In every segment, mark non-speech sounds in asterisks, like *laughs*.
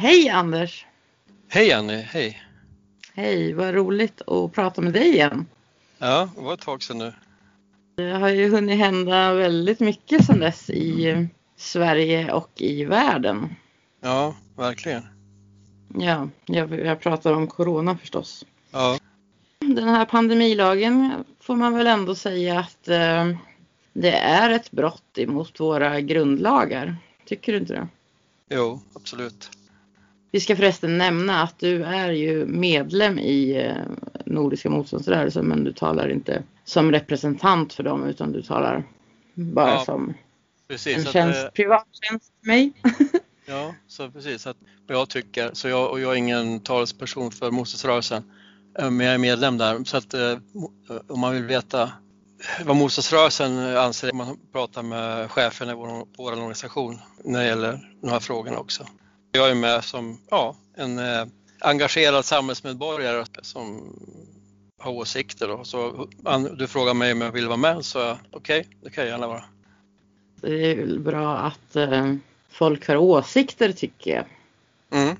Hej Anders! Hej Annie, hej! Hej, vad roligt att prata med dig igen. Ja, det var ett tag sedan nu. Det har ju hunnit hända väldigt mycket sedan dess i Sverige och i världen. Ja, verkligen. Ja, jag, jag pratar om Corona förstås. Ja, Den här pandemilagen får man väl ändå säga att eh, det är ett brott emot våra grundlagar. Tycker du inte det? jo, absolut. Vi ska förresten nämna att du är ju medlem i eh, Nordiska motståndsrörelsen men du talar inte som representant för dem utan du talar bara Ja, som Precis. en Att, tjänst, eh, privat tjänst för mig. *laughs* ja, så precis. Att, vad jag tycker, så jag, och jag är ingen talesperson för motståndsrörelsen, eh, men jag är medlem där. Så att om man vill veta vad motståndsrörelsen anser, man pratar med chefen i vår, vår organisation när det gäller de här frågorna också. Jag är med som ja, en eh, engagerad samhällsmedborgare som har åsikter. Då. Så du frågar mig om jag vill vara med, så okej, det kan jag gärna vara. Det är bra att eh, folk har åsikter tycker jag. Mm.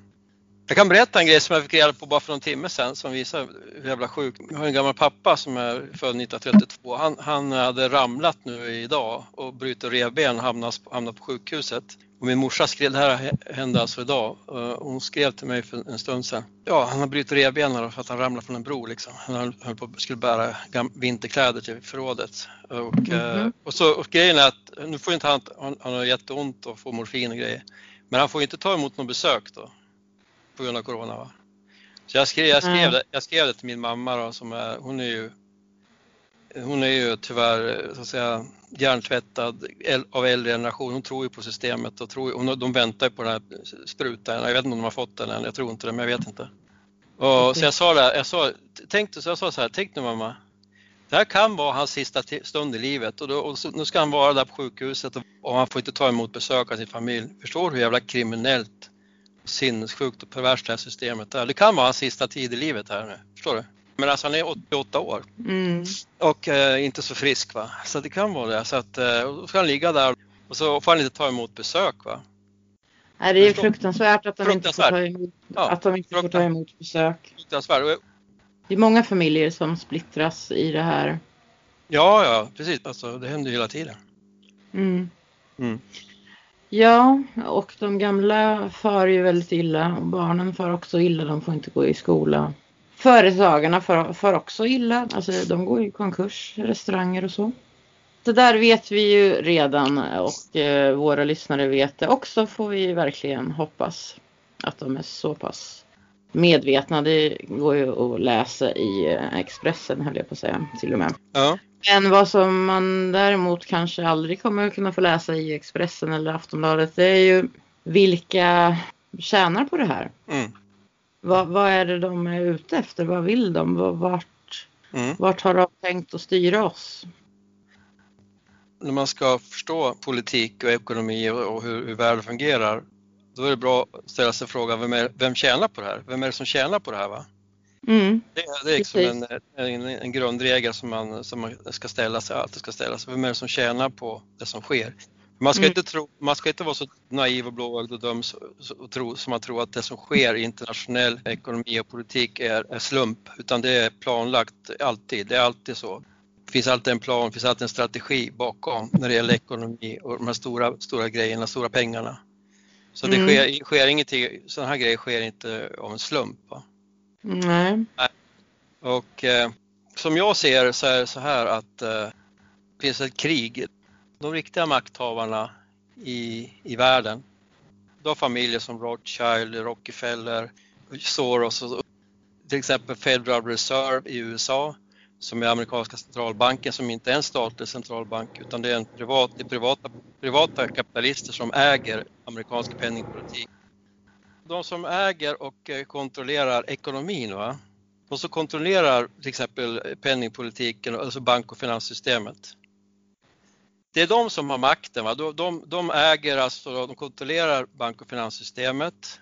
Jag kan berätta en grej som jag fick reda på bara för någon timme sedan som visar hur jävla sjuk. Jag har en gammal pappa som är född 1932. Han, han hade ramlat nu idag och brutit revben och hamnat, hamnat på sjukhuset. Och min morsa skrev, det här hände alltså idag, och hon skrev till mig för en stund sedan. Ja, han har brutit revbenen för att han ramlade från en bro liksom. Han höll, på, skulle bära vinterkläder till förrådet. Och, eh, Mhm. och, så, och grejen är att nu får inte han, han, han har jätteont och får morfin och grejer. Men han får inte ta emot något besök då på grund av corona. Va? Så jag skrev, jag, skrev Mm. det, jag skrev det till min mamma då, som är, hon är ju hon är ju tyvärr eh, så att säga hjärntvättad av äldre generation. Hon tror ju på systemet och tror, hon, de väntar ju på den här sprutan. Jag vet inte om de har fått den än, jag tror inte det, men jag vet inte. Och, Så jag sa det, jag sa, tänk, så jag sa så här, tänk nu mamma, det här kan vara hans sista stund i livet och, då, och så, nu ska han vara där på sjukhuset och, och han får inte ta emot besök av sin familj. Förstår du hur jävla kriminellt, sinnessjukt och perverst det här systemet är? Det kan vara hans sista tid i livet här nu, förstår du? Men alltså han är 88 år Mm. och eh, inte så frisk va, så det kan vara det. Så att eh, då ska han ligga där och så får han inte ta emot besök va. Nej, det är fruktansvärt att de inte får Fruktansvärt. ta emot, Ja, att de inte får ta fruktansvärt. emot besök. Fruktansvärt. Det är många familjer som splittras i det här. Ja, ja, precis. Alltså, det händer hela tiden. Mm. Mm. Ja, och de gamla far ju väldigt illa och barnen far också illa. De får inte gå i skola. Företagarna far, far också illa. Alltså de går i konkurs, restauranger och så. Det där vet vi ju redan och eh, våra lyssnare vet det också får vi verkligen hoppas att de är så pass medvetna. Det går ju att läsa i eh, Expressen höll jag på att säga till och med. Ja, Men vad som man däremot kanske aldrig kommer kunna få läsa i Expressen eller Aftonbladet det är ju vilka tjänar på det här. mm. Vad, vad är det de är ute efter? Vad vill de? Vart, Mm. vart har de tänkt att styra oss? När man ska förstå politik och ekonomi och hur, hur världen fungerar, då är det bra att ställa sig frågan, vem, är, vem tjänar på det här? Vem är det som tjänar på det här? Va? Mm. Det, det är liksom en, en, en grundregel som man, som man ska ställa sig, alltid ska ställa sig. Vem är det som tjänar på det som sker? Man ska, Mm. inte, tro, man ska inte vara så naiv och blåögd och så, och tro, som man tror att det som sker i internationell ekonomi och politik är, är slump, utan det är planlagt alltid. Det är alltid så. Det finns alltid en plan, det finns alltid en strategi bakom när det gäller ekonomi och de här stora, stora grejerna, stora pengarna. Så det Mm. sker, sker ingenting, sådana här grejer sker inte av en slump. Va? Nej. Och eh, som jag ser så är det så här att eh, det finns ett krig. De riktiga makthavarna i, i världen, de har familjer som Rothschild, Rockefeller, Soros och till exempel Federal Reserve i USA som är amerikanska centralbanken som inte är en statlig centralbank utan det är en privat, det är privata, privata kapitalister som äger amerikansk penningpolitik. De som äger och eh, kontrollerar ekonomin, va? de som kontrollerar till exempel penningpolitiken, alltså bank och finanssystemet. Det är de som har makten. Va? De, de, de äger, alltså, de kontrollerar bank och finanssystemet.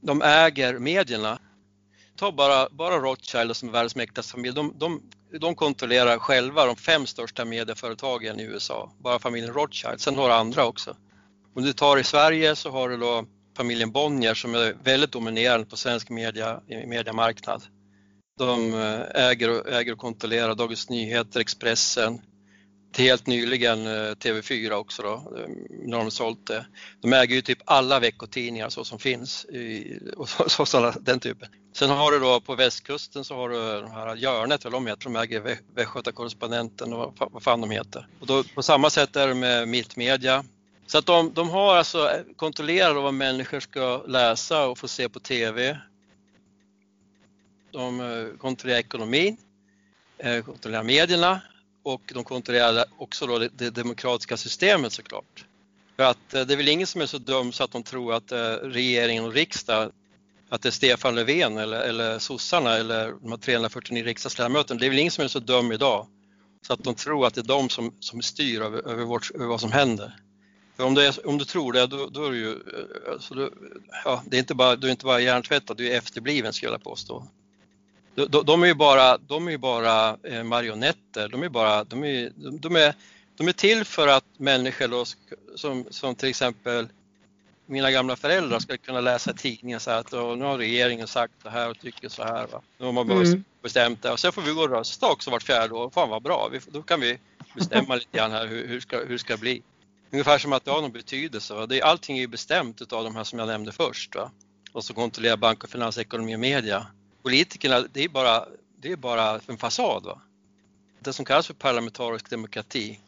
De äger medierna. Ta bara, bara Rothschild som är världens mäktigaste familj. De, de, de kontrollerar själva de fem största medieföretagen i USA. Bara familjen Rothschild. Sen har du andra också. Om du tar i Sverige så har du då familjen Bonnier som är väldigt dominerande på svensk media, mediamarknad. De eh, äger och, äger och kontrollerar Dagens Nyheter, Expressen, helt nyligen eh, TV4 också då, eh, när de sålt det. De äger ju typ alla veckotidningar så som finns i, *laughs* och så, så, den typen. Sen har du då på västkusten så har du de här Hjörnet, eller de heter, de äger Västgötakorrespondenten och vad, fan de heter. Och då, på samma sätt är det med Mittmedia. Så att de, de har alltså eh, kontrollerat vad människor ska läsa och få se på TV. De kontrollerar ekonomin, kontrollerar medierna och de kontrollerade också då det, det demokratiska systemet såklart. För att eh, det är väl ingen som är så dum så att de tror att eh, regeringen och riksdag att det är Stefan Löfven eller, eller sossarna eller de här 349 riksdagsledamöterna. Det är väl ingen som är så dum idag så att de tror att det är de som, som styr över, över, vårt, över vad som händer. För om, är, om du tror det, då, då är du ju, eh, alltså, du, ja, det är inte bara, du är inte bara hjärntvättad, du är efterbliven skulle jag påstå. De, de, är ju bara, de är bara eh, marionetter, de är, bara, de, är, de, är, de är till för att människor då, som, som till exempel mina gamla föräldrar ska kunna läsa tidningen så här att nu har regeringen sagt så här och tycker så här. Va? Nu har man mm. bestämt det och sen får vi gå och rösta också vart fjärde år. Fan vad bra, vi, då kan vi bestämma *laughs* lite grann här hur, hur, ska, hur ska det bli. Ungefär som att det har någon betydelse. Va? Det, allting är ju bestämt av de här som jag nämnde först. Va? Och som kontrollerar bank och finans, ekonomi och media. Politikerna, det är bara, det är bara en fasad. Va? Det som kallas för parlamentarisk demokrati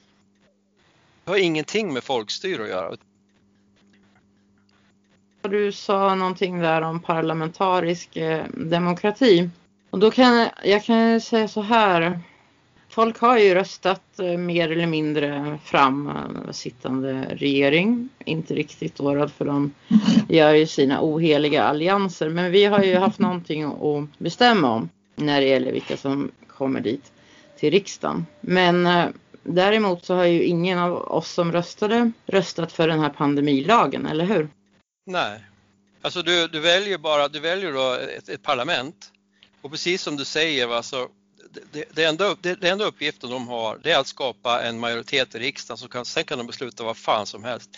har ingenting med folkstyre att göra. Du sa någonting där om parlamentarisk eh, demokrati. Och då kan jag kan säga så här Folk har ju röstat eh, mer eller mindre fram eh, sittande regering. Inte riktigt då för de *laughs* gör ju sina oheliga allianser. Men vi har ju haft någonting att bestämma om när det gäller vilka som kommer dit till riksdagen. Men eh, däremot så har ju ingen av oss som röstade röstat för den här pandemilagen, eller hur? Nej, alltså du, du väljer bara, du väljer då ett, ett parlament och precis som du säger, va, så det, det, enda, det, det enda uppgiften de har det är att skapa en majoritet i riksdagen så kan, sen kan de besluta vad fan som helst.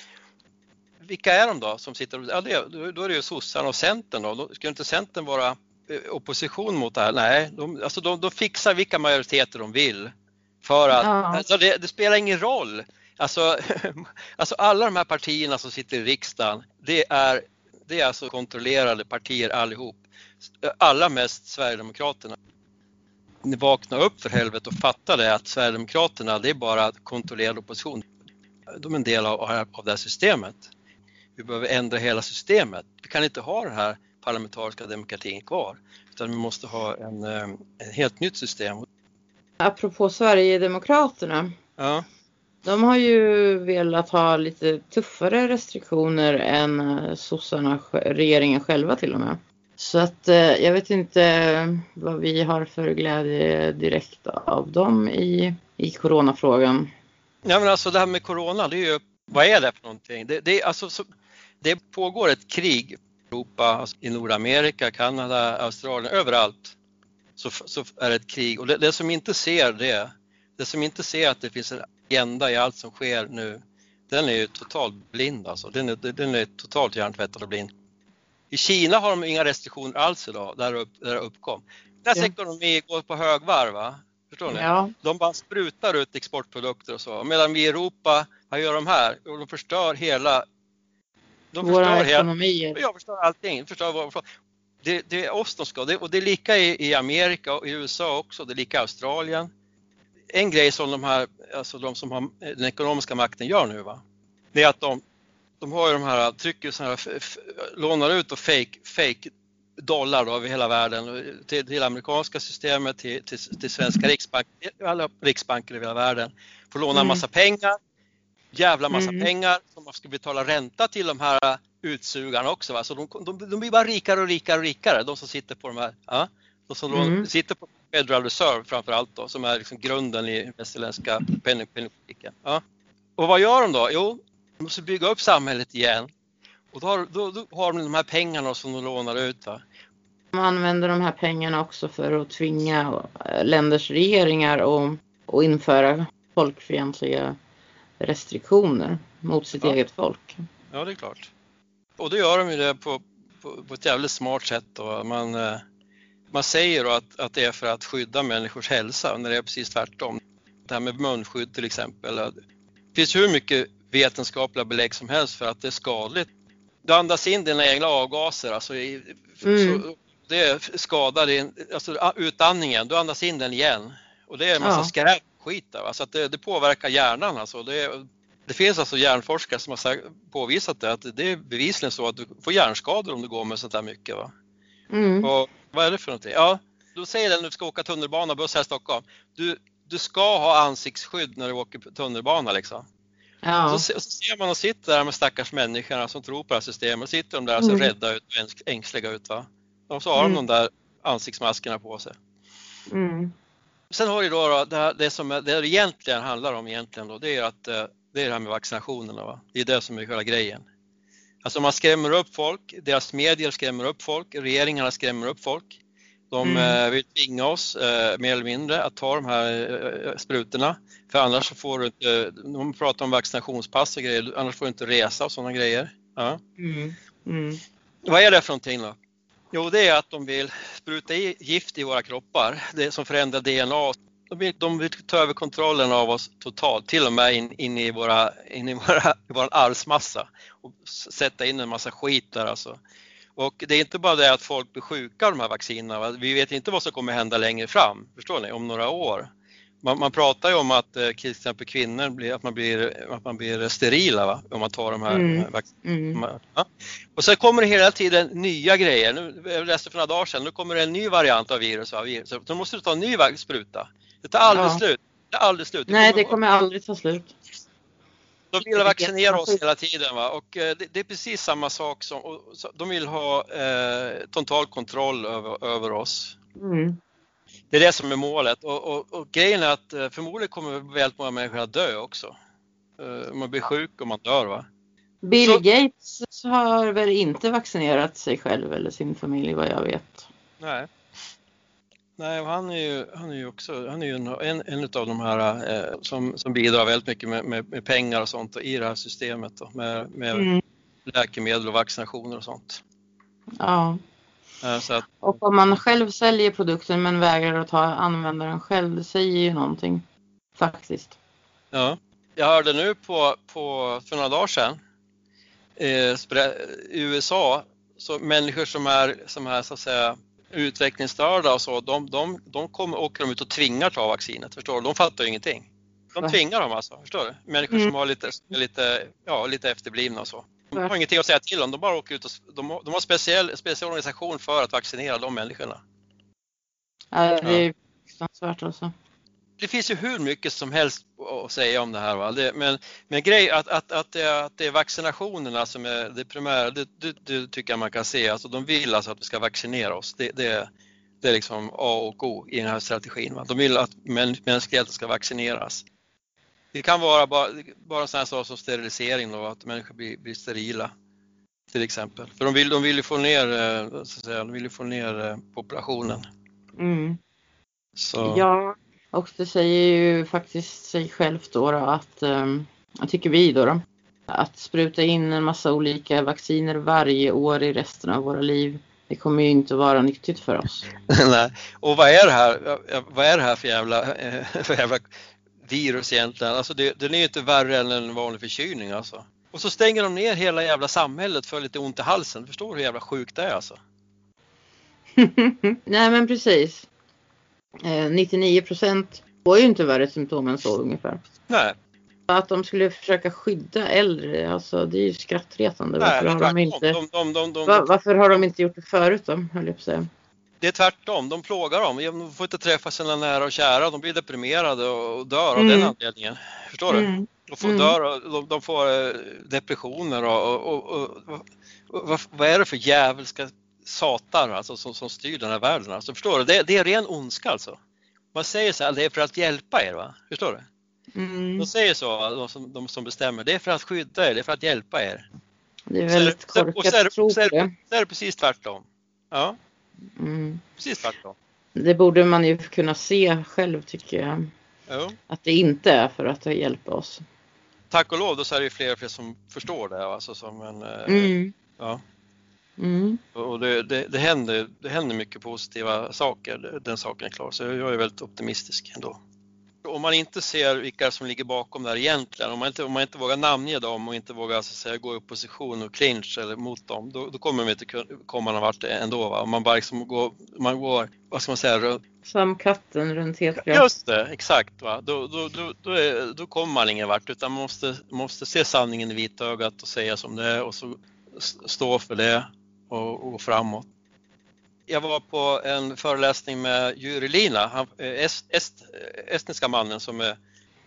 Vilka är de då som sitter ja, det, Då är det ju sossarna och Centern då. Ska inte Centern vara eh, opposition mot det här? Nej, de, alltså de, de fixar vilka majoriteter de vill. För att, ja. alltså det, det, spelar ingen roll. Alltså, *laughs* alltså alla de här partierna som sitter i riksdagen, det är, det är alltså kontrollerade partier allihop. Allra mest Sverigedemokraterna vakna upp för helvete och fatta det att Sverigedemokraterna det är bara kontrollerad opposition. De är en del av, av det här systemet. Vi behöver ändra hela systemet. Vi kan inte ha den här parlamentariska demokratin kvar utan vi måste ha en, eh, ett helt nytt system. Apropå Sverigedemokraterna. Ja. De har ju velat ha lite tuffare restriktioner än eh, sossarna, regeringen själva till och med. Så att eh, jag vet inte vad vi har för glädje direkt av dem i, i coronafrågan. Ja men alltså det här med corona, det är ju, vad är det för någonting? Det, det, alltså, så, det pågår ett krig i Europa, alltså i Nordamerika, Kanada, Australien, överallt så, så är det ett krig och det, det som inte ser det, det som inte ser att det finns en agenda i allt som sker nu, den är ju totalt blind alltså. Den är, den är totalt hjärntvättad och blind. I Kina har de inga restriktioner alls idag, där det, där det uppkom. Deras ja. ekonomi går på högvarv, va? Förstår ni? Ja. De bara sprutar ut exportprodukter och så. Medan vi i Europa, vad gör de här? De förstör hela... De Våra förstör ekonomier. Hela, ja, förstör allting. Förstör vår, det, det, är oss de ska. Det, och det är lika i, i Amerika och i USA också. Det är lika i Australien. En grej som de här, alltså de som har den ekonomiska makten gör nu, va? det är att de de har ju de här, trycker såna här, lånar ut och fake, fake dollar då över hela världen, till, till amerikanska systemet, till, till, till svenska riksbank, alla riksbanker över hela världen. Får låna en mm. massa pengar, jävla massa mm. pengar som man ska betala ränta till de här utsugarna också. Va? Så de, de, de blir bara rikare och rikare och rikare, de som sitter på de här, ja, de som mm. sitter på Federal Reserve framför allt då, som är liksom grunden i västerländska penningpolitiken. Ja. Och vad gör de då? Jo, de måste bygga upp samhället igen. Och då har, då, då har de de här pengarna som de lånar ut. Va? De använder de här pengarna också för att tvinga eh, länders regeringar att, att införa folkfientliga restriktioner mot sitt ja. eget folk. Ja, det är klart. Och då gör de ju det på, på, på ett jävligt smart sätt. Då. Man, eh, man säger då att, att det är för att skydda människors hälsa när det är precis tvärtom. Det här med munskydd till exempel. Det finns hur mycket vetenskapliga belägg som helst för att det är skadligt. Du andas in dina egna avgaser, alltså i, mm. så, det skadar din, alltså utandningen, du andas in den igen. Och det är en massa ja. skräp skit där, så att det, det, påverkar hjärnan alltså. Det, det finns alltså hjärnforskare som har påvisat det, att det är bevisligen så att du får hjärnskador om du går med sånt där mycket. Va? Mm. Och vad är det för någonting? Ja, då säger den när du ska åka tunnelbana, buss här i Stockholm. Du, du ska ha ansiktsskydd när du åker tunnelbana liksom. Ja. Så, så, ser man och sitter där med stackars människorna som tror på det här systemet, sitter de där så mm. rädda ut och ängsliga ut. Va? Och så har mm. de de där ansiktsmaskerna på sig. Mm. Sen har vi då, då det, det som det, det egentligen handlar om egentligen då, det är att eh, det är det här med vaccinationerna. Va? Det är det som är själva grejen. Alltså man skrämmer upp folk, deras medier skrämmer upp folk, regeringarna skrämmer upp folk. De mm. Eh, vill tvinga oss eh, mer eller mindre att ta de här sprutorna. För annars så får du inte, de pratar om vaccinationspass och grejer, annars får du inte resa och sådana grejer. Ja. Mm. Mm. Vad är det för någonting då? Jo, det är att de vill spruta i gift i våra kroppar, det som förändrar DNA. De vill, de vill ta över kontrollen av oss totalt, till och med in, in i, våra, in i, våra, i *laughs* vår arvsmassa och sätta in en massa skit där alltså. Och det är inte bara det att folk blir sjuka av de här vaccinerna, vi vet inte vad som kommer hända längre fram, förstår ni, om några år man, man, pratar ju om att eh, till exempel kvinnor blir, att man blir, att man blir sterila va? om man tar de här mm. Mm. Ja. Och sen kommer det hela tiden nya grejer. Nu, jag läste för några dagar sedan, nu kommer det en ny variant av virus. Av virus. Då måste du ta en ny spruta. Det tar aldrig ja. slut. Det tar aldrig slut. Det Nej, kommer, det kommer aldrig ta slut. De vill vaccinera oss hela tiden va? och eh, det, det, är precis samma sak som, de vill ha eh, total kontroll över, över oss. Mm. Det är det som är målet och, och, och grejen är att eh, förmodligen kommer väldigt många människor att dö också. Eh, man blir sjuk och man dör. Va? Bill Så... Gates har väl inte vaccinerat sig själv eller sin familj vad jag vet. Nej. Nej, och han är ju, han är ju också han är ju en, en av de här eh, som, som bidrar väldigt mycket med, med, med, pengar och sånt i det här systemet då, med, med mm. läkemedel och vaccinationer och sånt. Ja. Att... Och om man själv säljer produkten men vägrar att ta användaren själv, det säger ju någonting faktiskt. Ja, jag hörde nu på, på för några dagar sedan eh, i USA, så människor som är, som är så att säga utvecklingsstörda och så, de, de, de kommer, åker de ut och tvingar ta vaccinet, förstår du? De fattar ju ingenting. De tvingar dem alltså, förstår du? Människor mm. som har lite, lite, ja, lite efterblivna och så. De har ingenting att säga till om, de bara åker ut och de, de har speciell, speciell organisation för att vaccinera de människorna. Ja, det är fruktansvärt alltså. Det finns ju hur mycket som helst att säga om det här. Va? Det, men, men grej att, att, att, det, att det är vaccinationerna som är det primära, det, det, det, tycker jag man kan se. Alltså, de vill alltså att vi ska vaccinera oss. Det, det, det är liksom A och O i den här strategin. Va? De vill att mänskligheten ska vaccineras. Det kan vara bara, bara sådana saker som sterilisering då, att människor blir, blir, sterila till exempel. För de vill, de vill ju få ner, eh, så att säga, de vill få ner eh, populationen. Mm. Så. Ja, och det säger ju faktiskt sig självt då, då att, um, tycker vi då, då, att spruta in en massa olika vacciner varje år i resten av våra liv det kommer ju inte vara nyttigt för oss. *laughs* Nej, och vad är det här, vad är det här för jävla, *laughs* för jävla virus egentligen. Alltså det, den är ju inte värre än en vanlig förkylning alltså. Och så stänger de ner hela jävla samhället för lite ont i halsen. Förstår du hur jävla sjukt det är alltså? *laughs* Nej men precis. Eh, 99 procent får ju inte värre symptom än så ungefär. Nej. Att de skulle försöka skydda äldre, alltså det är ju skrattretande. Varför, Nej, har, de inte, de, de, de, varför har de inte gjort det förut då, höll jag på att säga. Det är tvärtom, de plågar dem. De får inte träffa sina nära och kära, de blir deprimerade och dör av mm. den anledningen. Förstår du? Mm. De får, mm. dör, de, de, får eh, depressioner och, och, och, och vad, vad, är det för djävulska satar alltså, som, som styr den här världen? Alltså, förstår du? Det, det är ren ondska alltså. Man säger så här, det är för att hjälpa er, va? förstår du? Mm. De säger så, de som, de som bestämmer, det är för att skydda er, det är för att hjälpa er. Det är väldigt korkat att tro på det. Så är det precis tvärtom. Ja. Mm. Precis tvärtom. Det borde man ju kunna se själv tycker jag. Jo. Att det inte är för att hjälpa oss. Tack och lov, då så är det ju fler och fler som förstår det. Alltså som en, eh, mm. Ja. Mm. Och det, det, det, händer, det händer mycket positiva saker, den saken är klar. Så jag är väldigt optimistisk ändå. Om man inte ser vilka som ligger bakom det här egentligen, om man inte, om man inte vågar namnge dem och inte vågar så säga, gå i opposition och clinch eller mot dem, då, då kommer de inte komma någon vart ändå. Va? Om man bara liksom går, man går, vad ska man säga, som katten runt het gröt. Just det, exakt. Va? Då, då, då, då, är, då kommer man ingen vart utan man måste, måste se sanningen i vitögat och säga som det är och så stå för det och, och gå framåt. Jag var på en föreläsning med Jyri Lina, han, eh, est, est, estniska mannen som är,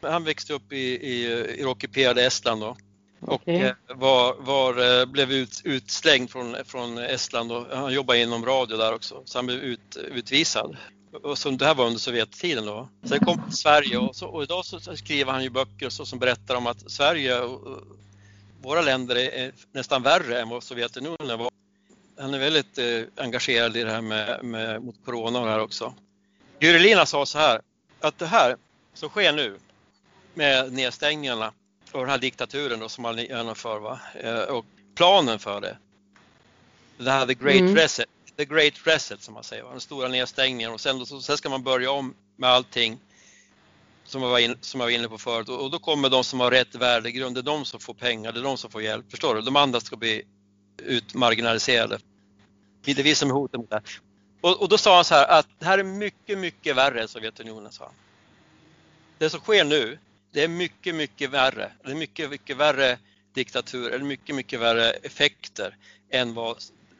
han växte upp i, i, i det ockuperade Estland då. Okay. Och eh, var, var, eh, blev ut, utslängd från, från Estland och han jobbade inom radio där också, så han blev ut, utvisad och som det här var under Sovjettiden då. Sen kom till Sverige och, så, och idag så skriver han ju böcker så, som berättar om att Sverige och, våra länder är nästan värre än vad Sovjetunionen var. Han är väldigt eh, engagerad i det här med, med, mot corona och det här också. Gurelina sa så här, att det här som sker nu med nedstängningarna och den här diktaturen då som man genomför va? Eh, och planen för det. Det här the great mm. reset the great reset som man säger, den stora nedstängningen och sen, sen ska man börja om med allting som jag var, in, som jag var inne på förut och, då kommer de som har rätt värdegrund, det är de som får pengar, det är de som får hjälp, förstår du? De andra ska bli utmarginaliserade. Det är vi som är hotet mot det här. Och, och, då sa han så här att det här är mycket, mycket värre än Sovjetunionen, sa han. Det som sker nu, det är mycket, mycket värre. Det är mycket, mycket värre diktatur, eller mycket, mycket värre effekter än vad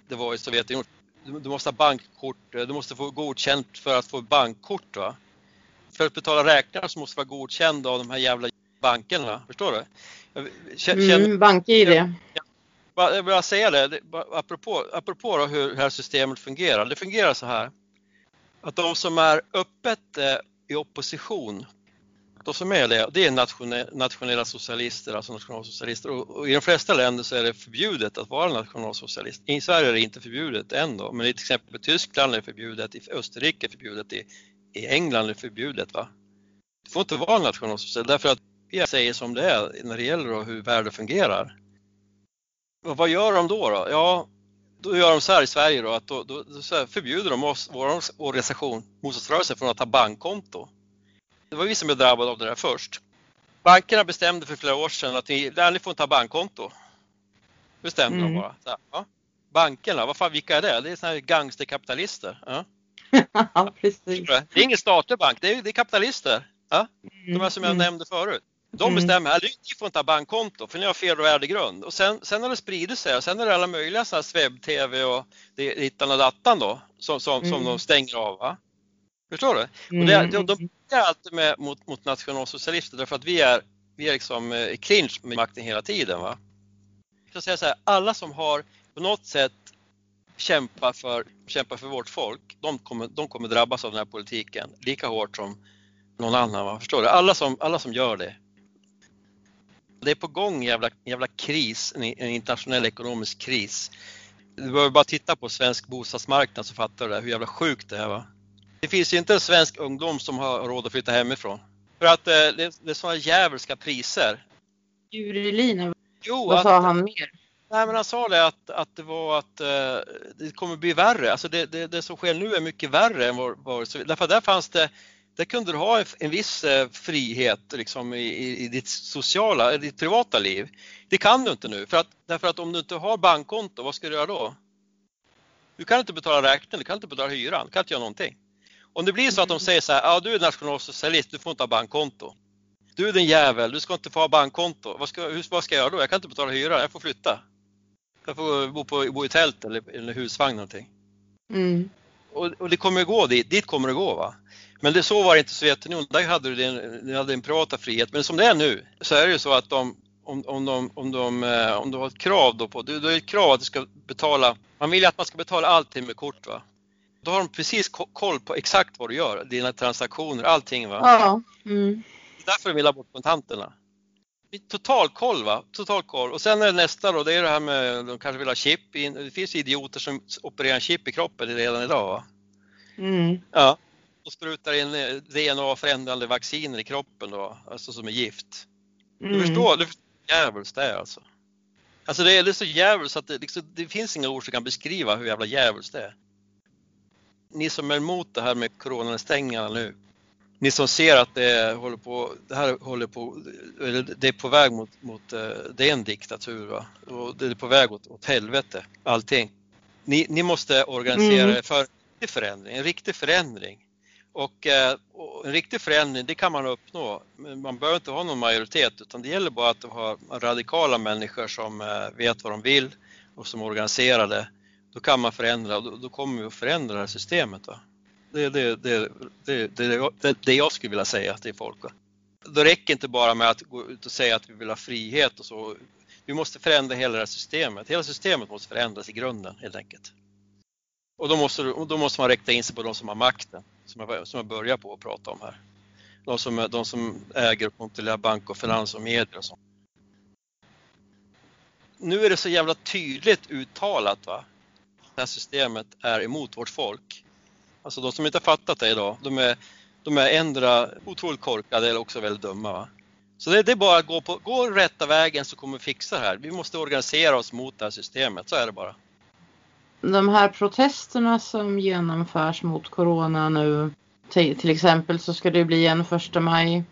det var i Sovjetunionen du måste ha bankkort, du måste få godkänt för att få bankkort. Va? För att betala räkningar så måste du vara godkänd av de här jävla bankerna, förstår du? Känner, mm, BankID. Jag, jag vill bara säga det, apropå, apropå då hur det här systemet fungerar. Det fungerar så här att de som är öppet eh, i opposition de som är det, det är nationella socialister, alltså nationalsocialister och, i de flesta länder så är det förbjudet att vara nationalsocialist. I Sverige är det inte förbjudet ändå, men i till exempel Tyskland är det förbjudet, i Österrike är det förbjudet, i, i England är det förbjudet. Va? Du får inte vara nationalsocialist därför att vi säger som det är när det gäller hur världen fungerar. Vad gör de då? då? Ja, då gör de så här i Sverige då att då, då, då förbjuder de oss, vår organisation, motståndsrörelsen, från att ha bankkonto. Det var vi som blev drabbade av det där först. Bankerna bestämde för flera år sedan att ni, ni får inte ha bankkonto. Bestämde mm. de bara. Så, ja. Bankerna, vad fan, vilka är det? Det är såna här gangsterkapitalister. Ja. *laughs* ja, precis. Det är ingen statlig bank, det är, det är kapitalister. Ja? De här som jag mm. nämnde förut. De mm. bestämmer att ni får inte ha bankkonto för ni har fel värdegrund. Och sen, sen har det spridit sig och sen är det alla möjliga sådana webb-tv och dittan och dattan då som, som, mm. som de stänger av. Va? Förstår du? Mm. Och det, de, de är alltid med mot, mot nationalsocialister därför att vi är, vi är liksom i eh, clinch med makten hela tiden. Va? Jag säga så här, alla som har på något sätt kämpar för, kämpar för vårt folk, de kommer, de kommer drabbas av den här politiken lika hårt som någon annan. Va? Förstår du? Alla som, alla som gör det. Det är på gång en jävla, jävla kris, en, en internationell ekonomisk kris. Du behöver bara titta på svensk bostadsmarknad så fattar du det, hur jävla sjukt det är. Va? Det finns ju inte en svensk ungdom som har råd att flytta hemifrån. För att eh, det, det är sådana djävulska priser. Jurilina, vad sa han mer? Nej men han sa det att, att det var att eh, det kommer bli värre. Alltså det, det, det, som sker nu är mycket värre än vad, vad därför att där fanns det där kunde du ha en, viss eh, frihet liksom, i, i, ditt sociala, i ditt privata liv. Det kan du inte nu, för att, därför att om du inte har bankkonto, vad ska du göra då? Du kan inte betala räkningen, du kan inte betala hyran, du kan inte göra någonting. Om det blir så att de säger så här, ja du är nationalsocialist, du får inte ha bankkonto. Du är den jävel, du ska inte få ha bankkonto. Vad ska, hur, vad ska jag göra då? Jag kan inte betala hyra, jag får flytta. Jag får bo, på, bo i tält eller, eller husvagn någonting. Mm. Och, och, det kommer att gå dit, dit kommer det gå va. Men det, så var det inte i Sovjetunionen, där hade du din, hade din privata frihet. Men som det är nu så är det ju så att de, om, om, de, om, de, eh, om du har ett krav då på, du, du har ett krav att du ska betala, man vill ju att man ska betala allting med kort va. Då har de precis koll på exakt vad du gör, dina transaktioner, allting. Va? Ja. Mm. Det är därför de vill ha bort kontanterna. Total koll va, total koll. Och sen är det nästa då, det är det här med, de kanske vill ha chip in. Det finns idioter som opererar en chip i kroppen redan idag va. Mm. Ja. Och sprutar in DNA-förändrande vacciner i kroppen då, alltså som är gift. Mm. Du förstår, du förstår djävulskt det är alltså. Alltså det är, det är så så att det, liksom, det finns inga ord som kan beskriva hur jävla jävligt det är. Ni som är emot det här med coronastängningarna nu, ni som ser att det håller på, det här håller på, det är på väg mot, mot eh, det är en diktatur va? och det är på väg åt, åt helvete, allting. Ni, ni måste organisera mm. er för en riktig förändring, en riktig förändring. Och, eh, och, en riktig förändring, det kan man uppnå. Man behöver inte ha någon majoritet utan det gäller bara att ha radikala människor som eh, vet vad de vill och som är organiserade Då kan man förändra och då, då kommer vi att förändra det här systemet. Va? Det är det, det, det, det, det, det jag skulle vilja säga till folk. Va? Då räcker inte bara med att gå ut och säga att vi vill ha frihet och så. Vi måste förändra hela det här systemet. Hela systemet måste förändras i grunden helt enkelt. Och då måste, då måste man rikta in sig på de som har makten, som jag, som jag börjar på att prata om här. De som, de som äger och kontrollerar bank och finans och medier och sånt. Nu är det så jävla tydligt uttalat va? Det här systemet är emot vårt folk. Alltså de som inte har fattat det idag, de är, de är ändra otroligt korkade eller också väldigt dumma. Va? Så det, det, är bara att gå, på, gå rätta vägen så kommer vi fixa det här. Vi måste organisera oss mot det här systemet, så är det bara de här protesterna som genomförs mot corona nu, till exempel så ska det bli en första maj.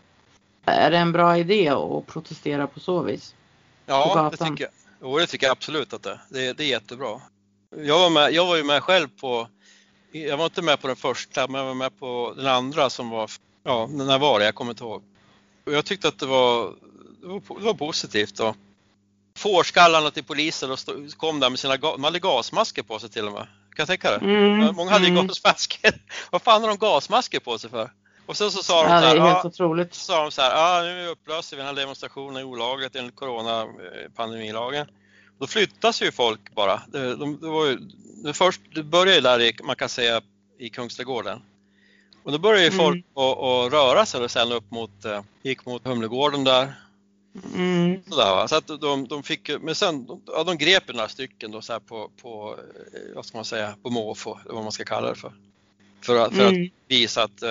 Är det en bra idé att protestera på så vis? Ja, det tycker jag. Jo, det tycker jag absolut att det det, det är jättebra. Jag var, med, jag var ju med själv på, jag var inte med på den första, men jag var med på den andra som var, ja, när var det? Jag kommer inte ihåg. Och jag tyckte att det var, det var, det var positivt. Och fårskallarna till polisen och kom där med sina de hade gasmasker på sig till och med. Kan jag tänka dig? Mm, Många hade ju mm. gasmasker. *laughs* Vad fan har de gasmasker på sig för? Och sen så sa de ja, så här, ja, otroligt. Så sa de så här, ja nu upplöser vi den här demonstrationen olagligt enligt coronapandemilagen. Då flyttas ju folk bara. Det, de, det var ju, det, först, det började där i, man kan säga i Kungsträdgården. Och då började ju folk mm. att, att röra sig och sen upp mot, eh, gick mot Humlegården där Mm. Sådär? Så att de, de fick, men sen, de, ja, de grep några stycken då så på, på, eh, vad ska man säga, på måfå, vad man ska kalla det för. För att, för mm. att visa att uh,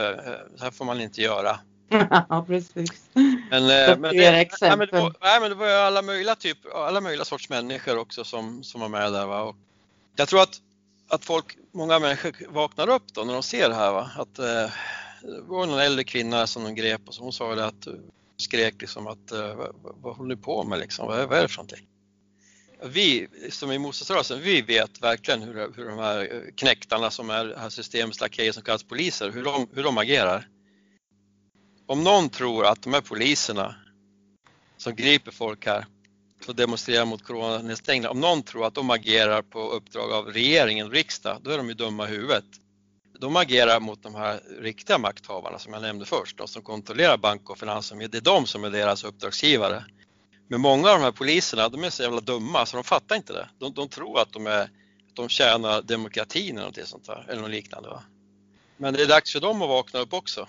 så här får man inte göra. *laughs* ja, precis. Men, men, det, nej, men, det var, nej, men det var alla möjliga, typ, alla möjliga sorts människor också som, som var med där. Va? Och jag tror att, att folk, många människor vaknar upp då när de ser det här. Va? Att, uh, det var någon äldre kvinna som de grep och så hon sa det att skrek liksom att uh, vad, vad håller ni på med liksom? Vad, vad är det för någonting? Vi som i motståndsrörelsen, vi vet verkligen hur, hur de här eh, knäktarna som är här systemets lakejer som kallas poliser, hur de, hur de agerar. Om någon tror att de här poliserna som griper folk här och demonstrerar mot coronanedstängningar, om någon tror att de agerar på uppdrag av regeringen och riksdag, då är de ju dumma i huvudet de agerar mot de här riktiga makthavarna som jag nämnde först, de som kontrollerar bank och finans. Det är de som är deras uppdragsgivare. Men många av de här poliserna, de är så jävla dumma så de fattar inte det. De, de tror att de, är, de tjänar demokratin eller något sånt där, eller något liknande. Va? Men det är dags för dem att vakna upp också.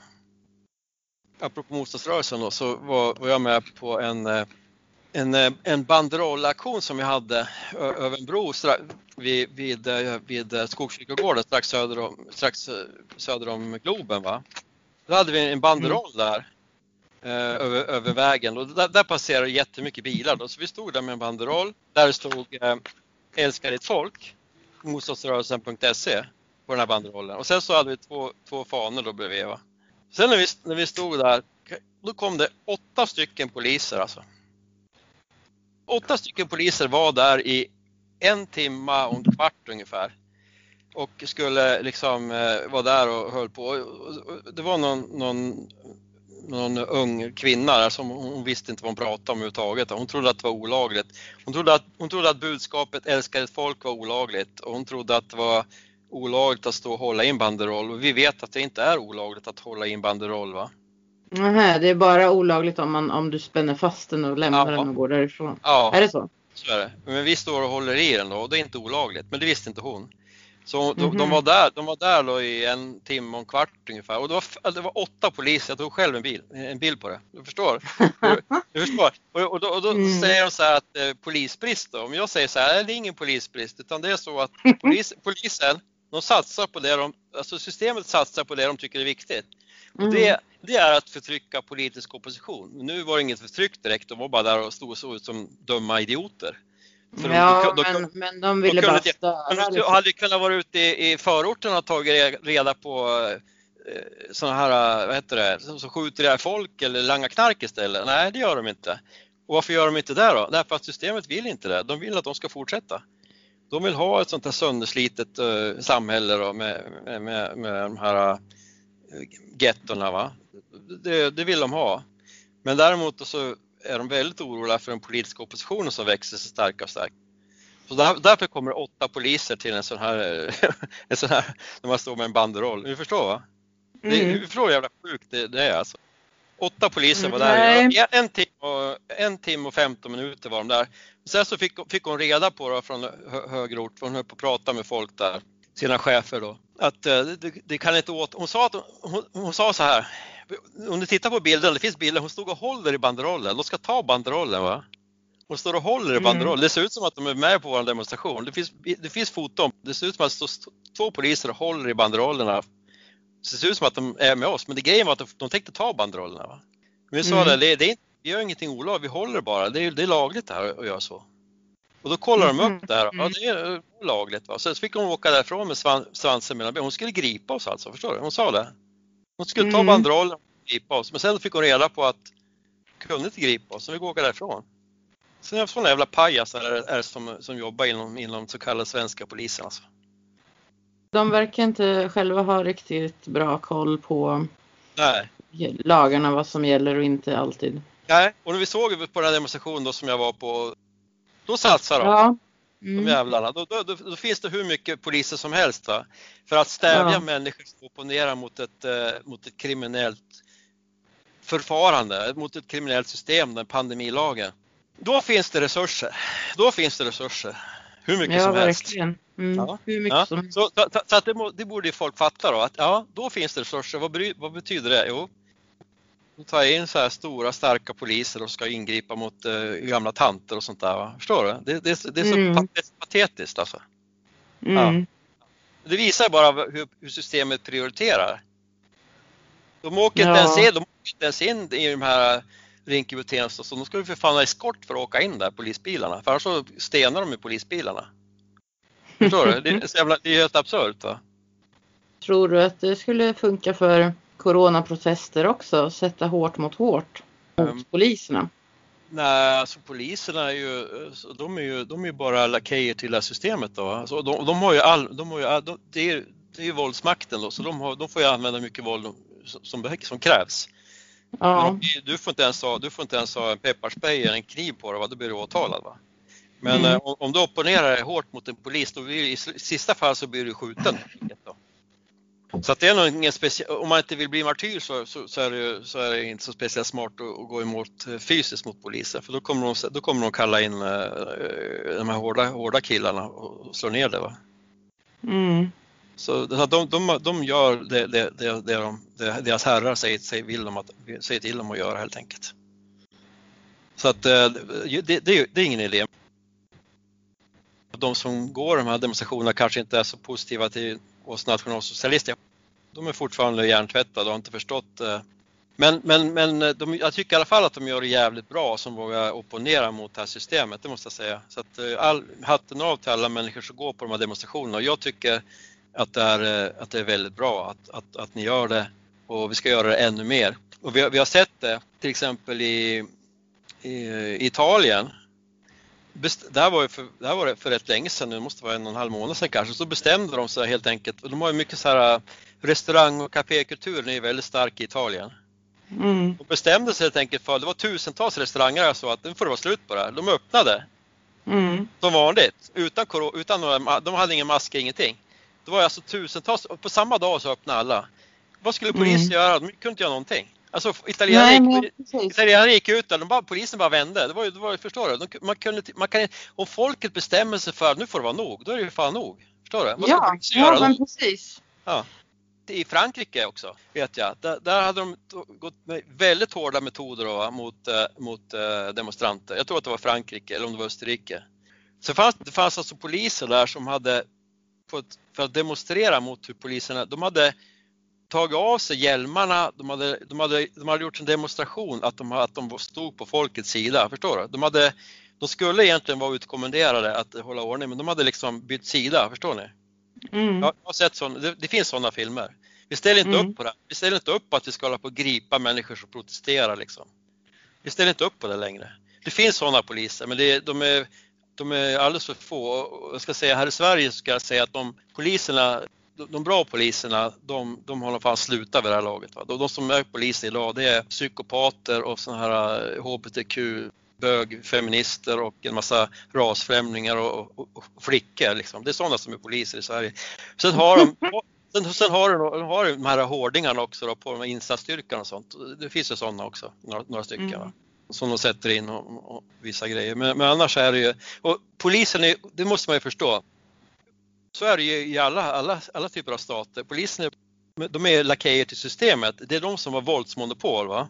Apropå motståndsrörelsen då, så var, var jag med på en eh, en, eh, en banderollaktion som vi hade över en bro vid, vid, eh, vid eh, Skogskyrkogården strax söder om, strax söder om Globen. Va? Då hade vi en banderoll mm. där eh, över, över vägen och där, där passerade jättemycket bilar. Då. Så vi stod där med en banderoll där det stod eh, Älska ditt folk, motståndsrörelsen.se på den här banderollen. Och sen så hade vi två, två fanor då bredvid. Va? Sen när vi, när vi stod där, då kom det åtta stycken poliser alltså åtta stycken poliser var där i en timma och en kvart ungefär och skulle liksom eh, vara där och höll på. Det var någon, någon, någon ung kvinna där som hon visste inte vad hon pratade om överhuvudtaget. Hon trodde att det var olagligt. Hon trodde att, hon trodde att budskapet älska ett folk var olagligt och hon trodde att det var olagligt att stå och hålla in banderoll och vi vet att det inte är olagligt att hålla in banderoll. Va? Nähä, det är bara olagligt om, man, om du spänner fast den och lämnar ja. den och går därifrån. Ja, är det så? Så är det. Men vi står och håller i den då och det är inte olagligt, men det visste inte hon. Så de, mm -hmm. de, var där, de var där då i en timme och en kvart ungefär och det var, det var åtta poliser, jag tog själv en, bil, en bild på det. Du förstår? *laughs* Du, du förstår? Och, och då, och då mm. säger de så här att eh, polisbrist då, om jag säger så här, det är ingen polisbrist utan det är så att *laughs* polis, polisen, de satsar på det de, alltså systemet satsar på det de tycker är viktigt. Och det, mm. det är att förtrycka politisk opposition. Nu var det inget förtryck direkt, de var bara där och stod och såg ut som dumma idioter. För ja, de, då, men, men de ville bara störa. De liksom. hade kunnat vara ute i, i förorten och tagit reda på eh, sådana här, vad heter det, som, som skjuter ihjäl folk eller langar knark istället. Nej, det gör de inte. Och varför gör de inte det då? Därför att systemet vill inte det. De vill att de ska fortsätta. De vill ha ett sånt här sönderslitet uh, samhälle då, med, med, med, med de här gettona. Va? Det, det, vill de ha. Men däremot så är de väldigt oroliga för den politiska oppositionen som växer sig starkare och starkare. Så där, därför kommer åtta poliser till en sån här, *laughs* en sån här när man står med en banderoll. Ni förstår va? Mm. Det, förstår hur jävla sjukt det, det är alltså. Åtta poliser var där. En, en, timme och, en timme och 15 minuter var de där. Sen så fick, fick hon reda på då från högre ort, för hon höll på att prata med folk där, sina chefer då, att uh, det, det, kan inte åt... Hon sa, att, hon, hon, sa så här, om du tittar på bilden, det finns bilder, hon stod och håller i banderollen, de ska ta banderollen va? Hon står och håller i mm. banderollen, mm. det ser ut som att de är med på vår demonstration. Det finns, det finns foton, det ser ut som att det står två poliser och håller i banderollerna det ser ut som att de är med oss, men det grejen var att de tänkte ta banderollerna. Va? Men vi sa mm. det, det, är, vi gör ingenting olagligt, vi håller bara, det är, det är lagligt det här att göra så. Och då kollar de upp mm. det här, ja det är lagligt. Va? Så fick hon åka därifrån med svansen mellan benen. Hon skulle gripa oss alltså, förstår du? Hon sa det. Hon skulle ta mm. banderollen och gripa oss, men sen fick hon reda på att hon kunde inte gripa oss, så vi fick åka därifrån. Sen sådana jävla pajasar är, är som, som jobbar inom, inom så kallade svenska polisen. Alltså. De verkar inte själva ha riktigt bra koll på Nej. lagarna, vad som gäller och inte alltid. Nej, och när vi såg på den här demonstrationen då som jag var på, då satsar de. Ja. Mm. De jävlarna. Då, då, då, då, finns det hur mycket poliser som helst va? för att stävja ja. människor som opponerar mot ett, eh, mot ett kriminellt förfarande, mot ett kriminellt system, den pandemilagen. Då finns det resurser. Då finns det resurser. Hur mycket ja, som verkligen. helst. Mm, ja. hur mycket ja. som Så, så, så det, det, borde folk fatta då att ja, då finns det resurser. Vad, vad betyder det? Jo, då tar in så här stora starka poliser och ska ingripa mot uh, gamla tanter och sånt där. Va? Förstår du? Det, det, det är så mm. patetiskt alltså. Mm. Ja. Det visar bara hur, hur systemet prioriterar. De åker, ja. inte ens in, de åker inte ens in i de här Rinkeby Tensta så de ska ju för fan ha eskort för att åka in där, polisbilarna. För annars så stenar de ju polisbilarna. Förstår du? Det är, *laughs* jävla, det är helt absurt. Va? Tror du att det skulle funka för coronaprotester också? Sätta hårt mot hårt mot um, poliserna? Nej, alltså poliserna är ju, de är ju, de är ju bara lakejer till det här systemet då. Alltså, de, de har ju all, de har ju, de, det, är, det är ju våldsmakten då, så de, har, de får ju använda mycket våld som, som krävs. Ja. Du, får inte ens ha, du får inte ens ha en pepparspray eller en kniv på dig, va? då blir du åtalad. Va? Men mm. Eh, om, om, du opponerar dig hårt mot en polis, då blir, i sista fall så blir du skjuten. Då. Så att det är nog ingen speciell, om man inte vill bli martyr så, så, så, är, det, så är det inte så speciellt smart att, att, gå emot eh, fysiskt mot polisen för då kommer de, då kommer de kalla in uh, de här hårda, hårda killarna och slå ner det. Va? Mm. Så de, de, de gör det, det, det, det, de, deras herrar säger, säger, vill de att, säger till dem att göra helt enkelt. Så att det är ingen idé. De som går de här demonstrationerna kanske inte är så positiva till oss nationalsocialister. De är fortfarande hjärntvättade och har inte förstått eh, men, men, men eh, de, jag tycker i alla fall att de gör det jävligt bra som vågar opponera mot det här systemet, det måste jag säga. Så att eh, all, hatten av till alla människor som går på de här demonstrationerna och jag tycker att det är, eh, att det är väldigt bra att, att, att ni gör det och vi ska göra det ännu mer. Och vi, har, vi har sett det till exempel i, i Italien. Best, där, var det för, där var det för rätt länge sedan, det måste vara en och en halv månad sedan kanske, så bestämde de sig helt enkelt. De har ju mycket så här restaurang och kafékulturen är väldigt stark i Italien. Mm. Och bestämde sig helt enkelt för, det var tusentals restauranger så att nu får det vara slut på det här. De öppnade. Mm. Som vanligt, utan, utan några, de hade ingen mask, ingenting. Det var alltså tusentals, på samma dag så öppnade alla. Vad skulle polisen mm. göra? De kunde inte göra någonting. Alltså italienarna gick, italienare gick ut där, de bara, polisen bara vände. Det var, det var, förstår du? De, man kunde, man kan, om folket bestämmer sig för att nu får det vara nog, då är det ju fan nog. Förstår du? Vad ja, ja men precis. Ja. I Frankrike också vet jag, där, där hade de gått med väldigt hårda metoder då, mot, eh, mot eh, demonstranter. Jag tror att det var Frankrike eller om det var Österrike. Så fanns, det fanns alltså poliser där som hade fått, för att demonstrera mot hur poliserna, de hade tagit av sig hjälmarna, de hade, de hade, de hade gjort en demonstration att de, att de stod på folkets sida, förstår du? De hade, De skulle egentligen vara utkommenderade att hålla ordning men de hade liksom bytt sida, förstår ni? Mm. Jag har sett sådana, det, det finns sådana filmer. Vi ställer inte mm. upp på det. Vi ställer inte upp på att vi ska hålla på och gripa människor som protesterar liksom. Vi ställer inte upp på det längre. Det finns sådana poliser men det, de, är, de är alldeles för få. Jag ska säga här i Sverige ska jag säga att de poliserna, de bra poliserna, de, de har fan slutat vid det här laget. Va? De, de som är poliser idag det är psykopater och sådana här hbtq bög, feminister och en massa rasfrämlingar och, och, och flickor. Liksom. Det är sådana som är poliser i Sverige. Sen har de *laughs* Sen, sen har, du, har du de här hårdingarna också då, på insatsstyrkan och sånt. Det finns ju sådana också, några, några stycken. Mm. Som de sätter in och, och vissa grejer. Men, men, annars är det ju, och polisen, är, det måste man ju förstå. Så är det ju i alla, alla, alla typer av stater. Polisen är, de är lakejer till systemet. Det är de som har våldsmonopol. Va?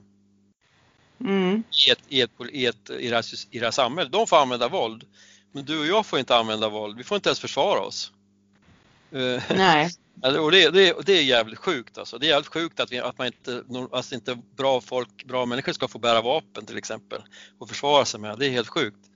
Mm. I, ett, i, ett, i, ett, i, det här, I det här samhället. De får använda våld. Men du och jag får inte använda våld. Vi får inte ens försvara oss. Eh, Nej. *laughs* Och det, det, det är jävligt sjukt alltså. Det är jävligt sjukt att, vi, att man inte, alltså inte bra folk, bra människor ska få bära vapen till exempel och försvara sig med. Det är helt sjukt.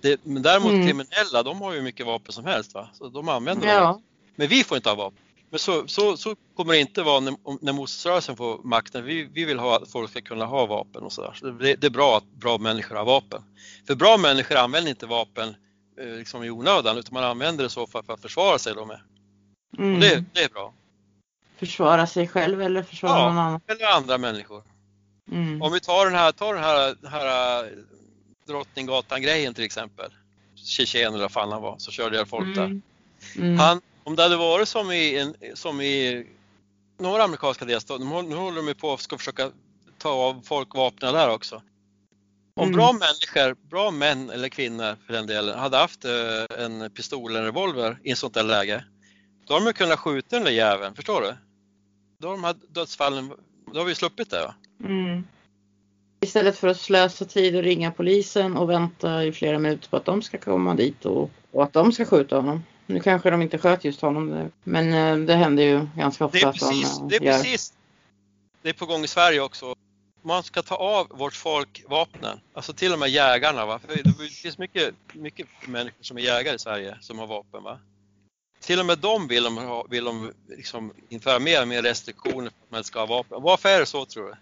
Det, men däremot mm. kriminella, de har ju mycket vapen som helst va? Så de använder ja. dem. Men vi får inte ha vapen. Men så, så, så kommer det inte vara när, när motståndsrörelsen får makten. Vi, vi vill ha att folk ska kunna ha vapen och sådär. Så det, det, är bra att bra människor har vapen. För bra människor använder inte vapen eh, liksom i onödan utan man använder det så för, för att försvara sig då med. Mm. Det, det, är bra. Försvara sig själv eller försvara ja, någon annan? eller andra människor. Mm. Om vi tar den här, tar den här, den här Drottninggatan-grejen till exempel. Tjetjen eller vad fan han var, så körde jag folk där. Mm. mm. Han, om det hade varit som i, en, som i några amerikanska delstater, nu håller de på att ska försöka ta av folk vapnen där också. Om mm. bra människor, bra män eller kvinnor för den delen, hade haft äh, en pistol eller en revolver i ett sånt där läge, då har de kunnat skjuta den där jäveln, förstår du? Då har de här dödsfallen, då har vi sluppit det. Va? Mm. Istället för att slösa tid och ringa polisen och vänta i flera minuter på att de ska komma dit och, och att de ska skjuta honom. Nu kanske de inte sköt just honom, men eh, det händer ju ganska ofta. Det är precis, de, det är precis det är på gång i Sverige också. Man ska ta av vårt folk vapnen, alltså till och med jägarna. Va? För det finns mycket, mycket människor som är jägare i Sverige som har vapen. Va? till och med de vill de, vill de liksom införa mer och mer restriktioner för att man ska ha vapen. Varför är det så tror du?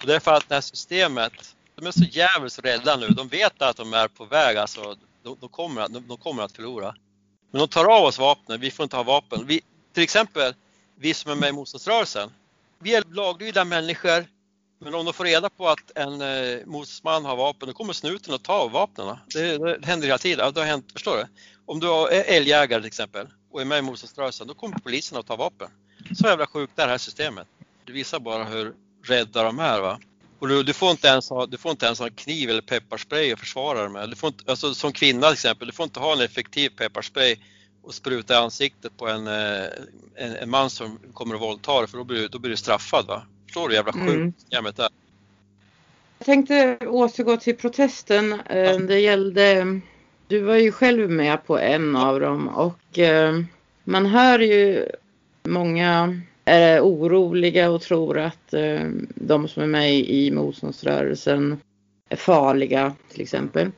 Och det är för att det här systemet, de är så jävligt rädda nu. De vet att de är på väg, alltså, de, de kommer, att, de, de, kommer att förlora. Men de tar av oss vapnen, vi får inte ha vapen. Vi, till exempel, vi som är med i motståndsrörelsen, vi är laglydiga människor, men om de får reda på att en eh, motståndsman har vapen, då kommer snuten att ta av vapnen. Det, det händer hela tiden. Det har hänt, förstår du? Om du är älgjägare till exempel, och är med i motståndsrörelsen, då kommer polisen att ta vapen. Så jävla sjukt är det här systemet. Det visar bara hur rädda de är. Va? Och du, du, får inte ens ha, du får inte ens ha en kniv eller pepparspray att försvara dig med. Du får inte, alltså, som kvinna till exempel, du får inte ha en effektiv pepparspray och spruta i ansiktet på en, eh, en, en man som kommer att våldta dig för då blir, då blir du straffad. Va? Förstår du jävla sjukt mm. systemet är? Jag tänkte återgå till protesten. Ja. Eh, det gällde du var ju själv med på en av dem och eh, man hör ju många är oroliga och tror att eh, de som är med i motståndsrörelsen är farliga till exempel.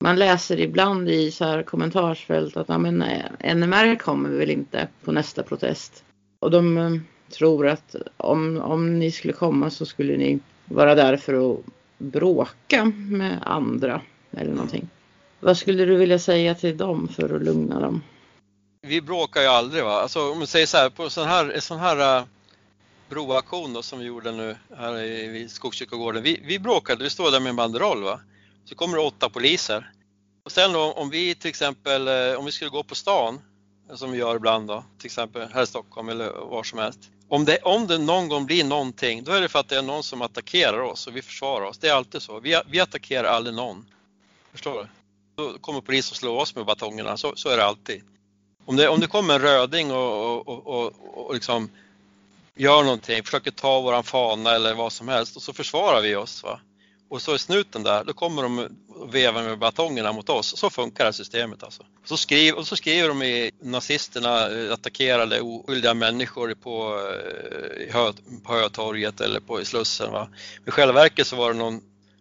Man läser ibland i så här kommentarsfält att ja, men, eh, NMR kommer väl inte på nästa protest. Och de eh, tror att om, om ni skulle komma så skulle ni vara där för att bråka med andra eller någonting. Vad skulle du vilja säga till dem för att lugna dem? Vi bråkar ju aldrig va. Alltså om man säger så här, på sån här, en sån här uh, broaktion då, som vi gjorde nu här i Skogskyrkogården. Vi, vi bråkade, vi står där med en banderoll va. Så kommer det åtta poliser. Och sen då om vi till exempel, äh, om vi skulle gå på stan, som vi gör ibland då, till exempel här i Stockholm eller var som helst. Om det, om det någon gång blir någonting, då är det för att det är någon som attackerar oss och vi försvarar oss. Det är alltid så. Vi, vi attackerar aldrig någon. Förstår du? då kommer polisen och slår oss med batongerna, så, så är det alltid. Om det, om det kommer en röding och, och, och, och liksom gör någonting, försöker ta våran fana eller vad som helst och så försvarar vi oss. Va? Och så är snuten där, då kommer de och vevar med batongerna mot oss. Så funkar det här systemet alltså. Så skriv, och så skriver de i nazisterna eh, attackerade oskyldiga människor på, eh, på Hötorget eller på i Slussen. Va? Men i själva verket så var det någon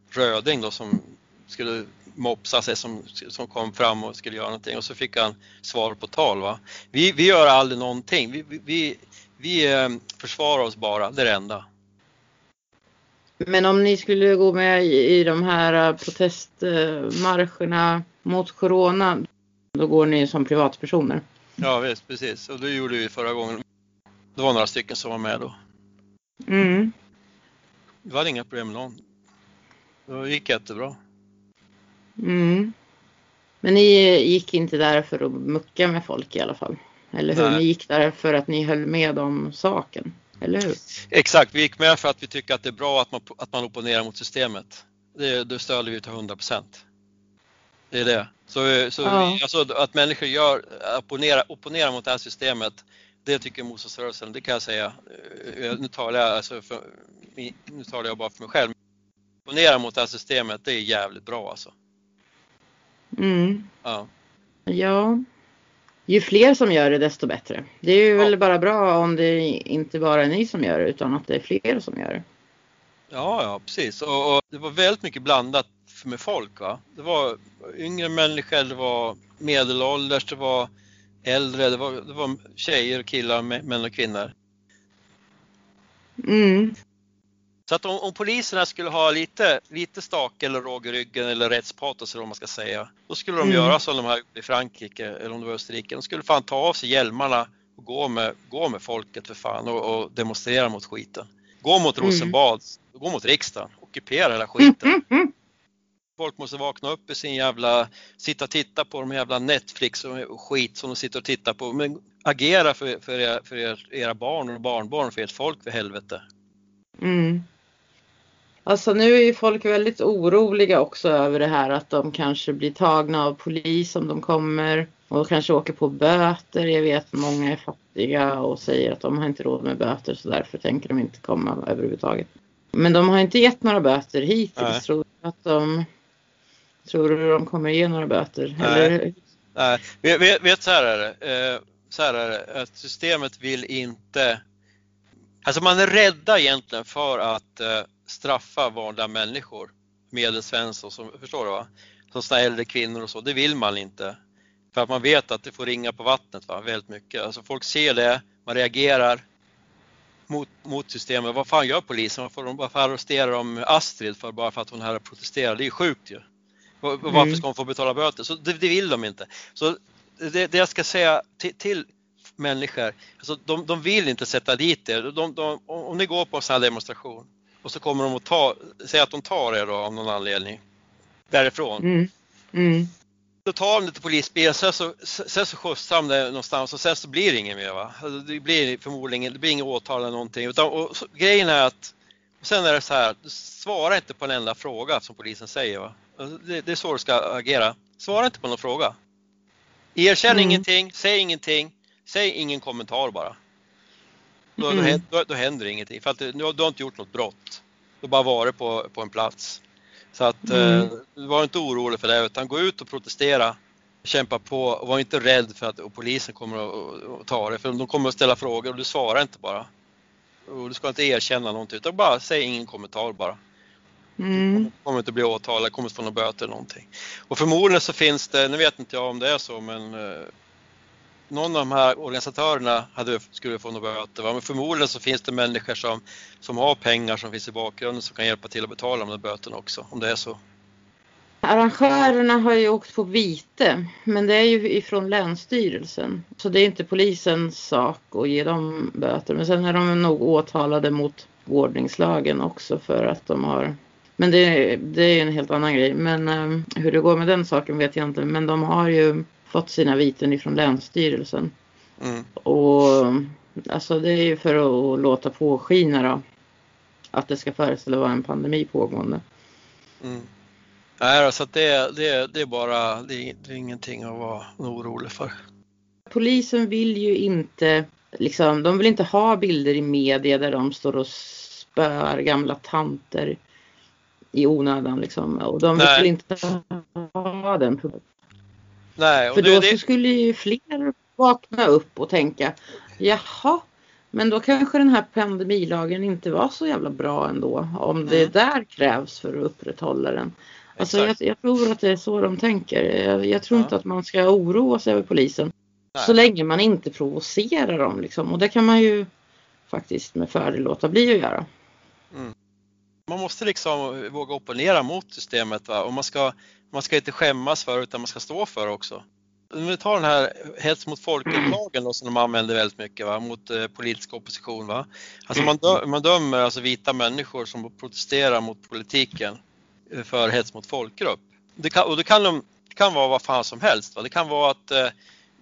röding då som skulle mopsa sig som, som kom fram och skulle göra någonting och så fick han svar på tal. Va? Vi, vi gör aldrig någonting, vi, vi, vi eh, försvarar oss bara, det är det enda. Men om ni skulle gå med i de här protestmarscherna mot corona, då går ni som privatpersoner? Ja visst, precis. Och det gjorde vi förra gången. Det var några stycken som var med då. Mm. Det var inga problem med någon. Det gick jättebra. Mm. Men ni gick inte där för att mucka med folk i alla fall? Eller hur? Nej. Ni gick där för att ni höll med om saken? Eller hur? Exakt, vi gick med för att vi tycker att det är bra att man, att man opponerar mot systemet. Det, det stöder vi till 100 procent. Det är det. Så, så Ja. vi, alltså, att människor gör, opponerar, opponerar mot det här systemet, det tycker motståndsrörelsen, det kan jag säga. Eh, Nu talar jag, alltså för, nu talar jag bara för mig själv. Opponera mot det här systemet, det är jävligt bra alltså. Mm. Ja. Ja. Ju fler som gör det desto bättre. Det är ju Ja. väl bara bra om det inte bara är ni som gör det utan att det är fler som gör det. Ja, ja precis. Och, och det var väldigt mycket blandat med folk. Va? Det var yngre människor, det var medelålders, det var äldre, det var, det var tjejer och killar, mä- män och kvinnor. Mm. Så att om, om poliserna skulle ha lite, lite stake eller råg i ryggen eller rättspatos eller vad man ska säga, då skulle de Mm. göra som de har gjort i Frankrike eller om det var Österrike. De skulle fan ta av sig hjälmarna och gå med, gå med folket för fan och, och demonstrera mot skiten. Gå mot Mm. Rosenbad, gå mot riksdagen, ockupera hela skiten. Folk måste vakna upp i sin jävla, sitta och titta på de jävla Netflix och skit som de sitter och tittar på. Men agera för, för, era, för er, era barn och barnbarn, för ert folk för helvete. Mm. Alltså nu är ju folk väldigt oroliga också över det här att de kanske blir tagna av polis om de kommer och kanske åker på böter. Jag vet att många är fattiga och säger att de har inte råd med böter så därför tänker de inte komma överhuvudtaget. Men de har inte gett några böter hittills. Nej. Tror du att de Tror du de kommer ge några böter? Nej. Eller? Nej, vet, vet, vet så här är det. Eh, så här är det, att systemet vill inte... Alltså man är rädda egentligen för att eh, straffa vanliga människor, medelsvensson, som, förstår du va? Som såna äldre kvinnor och så, det vill man inte. För att man vet att det får ringa på vattnet va? väldigt mycket. Alltså folk ser det, man reagerar mot, mot systemet. Vad fan gör polisen? Varför, de, varför arresterar de Astrid för, bara för att hon här protesterar? Det är ju sjukt ju. Var- Varför Mm. ska hon få betala böter? Så det, det vill de inte. Så det, det jag ska säga till, till människor, alltså de, de vill inte sätta dit er. De, de, om ni går på en sån här demonstration och så kommer de att ta, säga att de tar er då av någon anledning därifrån. Mm. Mm. Då tar de det till polisbilen, sen så, sen så skjutsar de det någonstans och sen så blir det inget mer. Va? Alltså, Det blir förmodligen det blir inget åtal eller någonting. Utan, och, så, grejen är att sen är det så här, svara inte på en enda fråga som polisen säger. Va? Alltså, Det, det är så du ska agera. Svara inte på någon fråga. Erkänn Mm. ingenting, säg ingenting, säg ingen kommentar bara. Då, Mm. då, hän- då, då händer ingenting för att du, du har inte gjort något brott. Du har bara varit på, på en plats. Så att Mm. eh, var inte orolig för det utan gå ut och protestera. Kämpa på och var inte rädd för att polisen kommer att, att ta det för de kommer att ställa frågor och du svarar inte bara. Och du ska inte erkänna någonting utan bara säg ingen kommentar bara. Mm. Kommer inte bli åtalad, kommer inte få några böter eller någonting. Och förmodligen så finns det, nu vet inte jag om det är så men eh, någon av de här organisatörerna hade, skulle få några böter. Va? Men förmodligen så finns det människor som, som har pengar som finns i bakgrunden som kan hjälpa till att betala de där böterna också om det är så. Arrangörerna har ju åkt på vite, men det är ju ifrån Länsstyrelsen. Så det är inte polisens sak att ge dem böter. Men sen är de nog åtalade mot ordningslagen också för att de har... Men det, det är en helt annan grej. Men um, hur det går med den saken vet jag inte. Men de har ju fått sina viten ifrån Länsstyrelsen. Mm. Och alltså det är ju för att låta påskina då. Att det ska föreställa vara en pandemi pågående. Mm. Nej, så det, det, det är bara, det är, det är ingenting att vara orolig för. polisen vill ju inte, liksom, de vill inte ha bilder i media där de står och spöar gamla tanter i onödan liksom. Och de Nej. vill inte ha den. Nej, och För då det, skulle ju fler vakna upp och tänka, jaha, men då kanske den här pandemilagen inte var så jävla bra ändå. Om det Mm. där krävs för att upprätthålla den. Alltså jag, jag, tror att det är så de tänker. Jag, jag tror ja. inte att man ska oroa sig över polisen. Nej. Så länge man inte provocerar dem liksom. Och det kan man ju faktiskt med fördel låta bli att göra. Mm. Man måste liksom våga opponera mot systemet va? och man ska, man ska inte skämmas för utan man ska stå för det också. Om vi tar den här hets mot folket-lagen som de använder väldigt mycket va? mot eh, politisk opposition. Va? Alltså man, dö, man dömer alltså vita människor som protesterar mot politiken eh, för hets mot folkgrupp. Det kan, och det kan, det kan vara vad fan som helst. Va? Det kan vara att eh,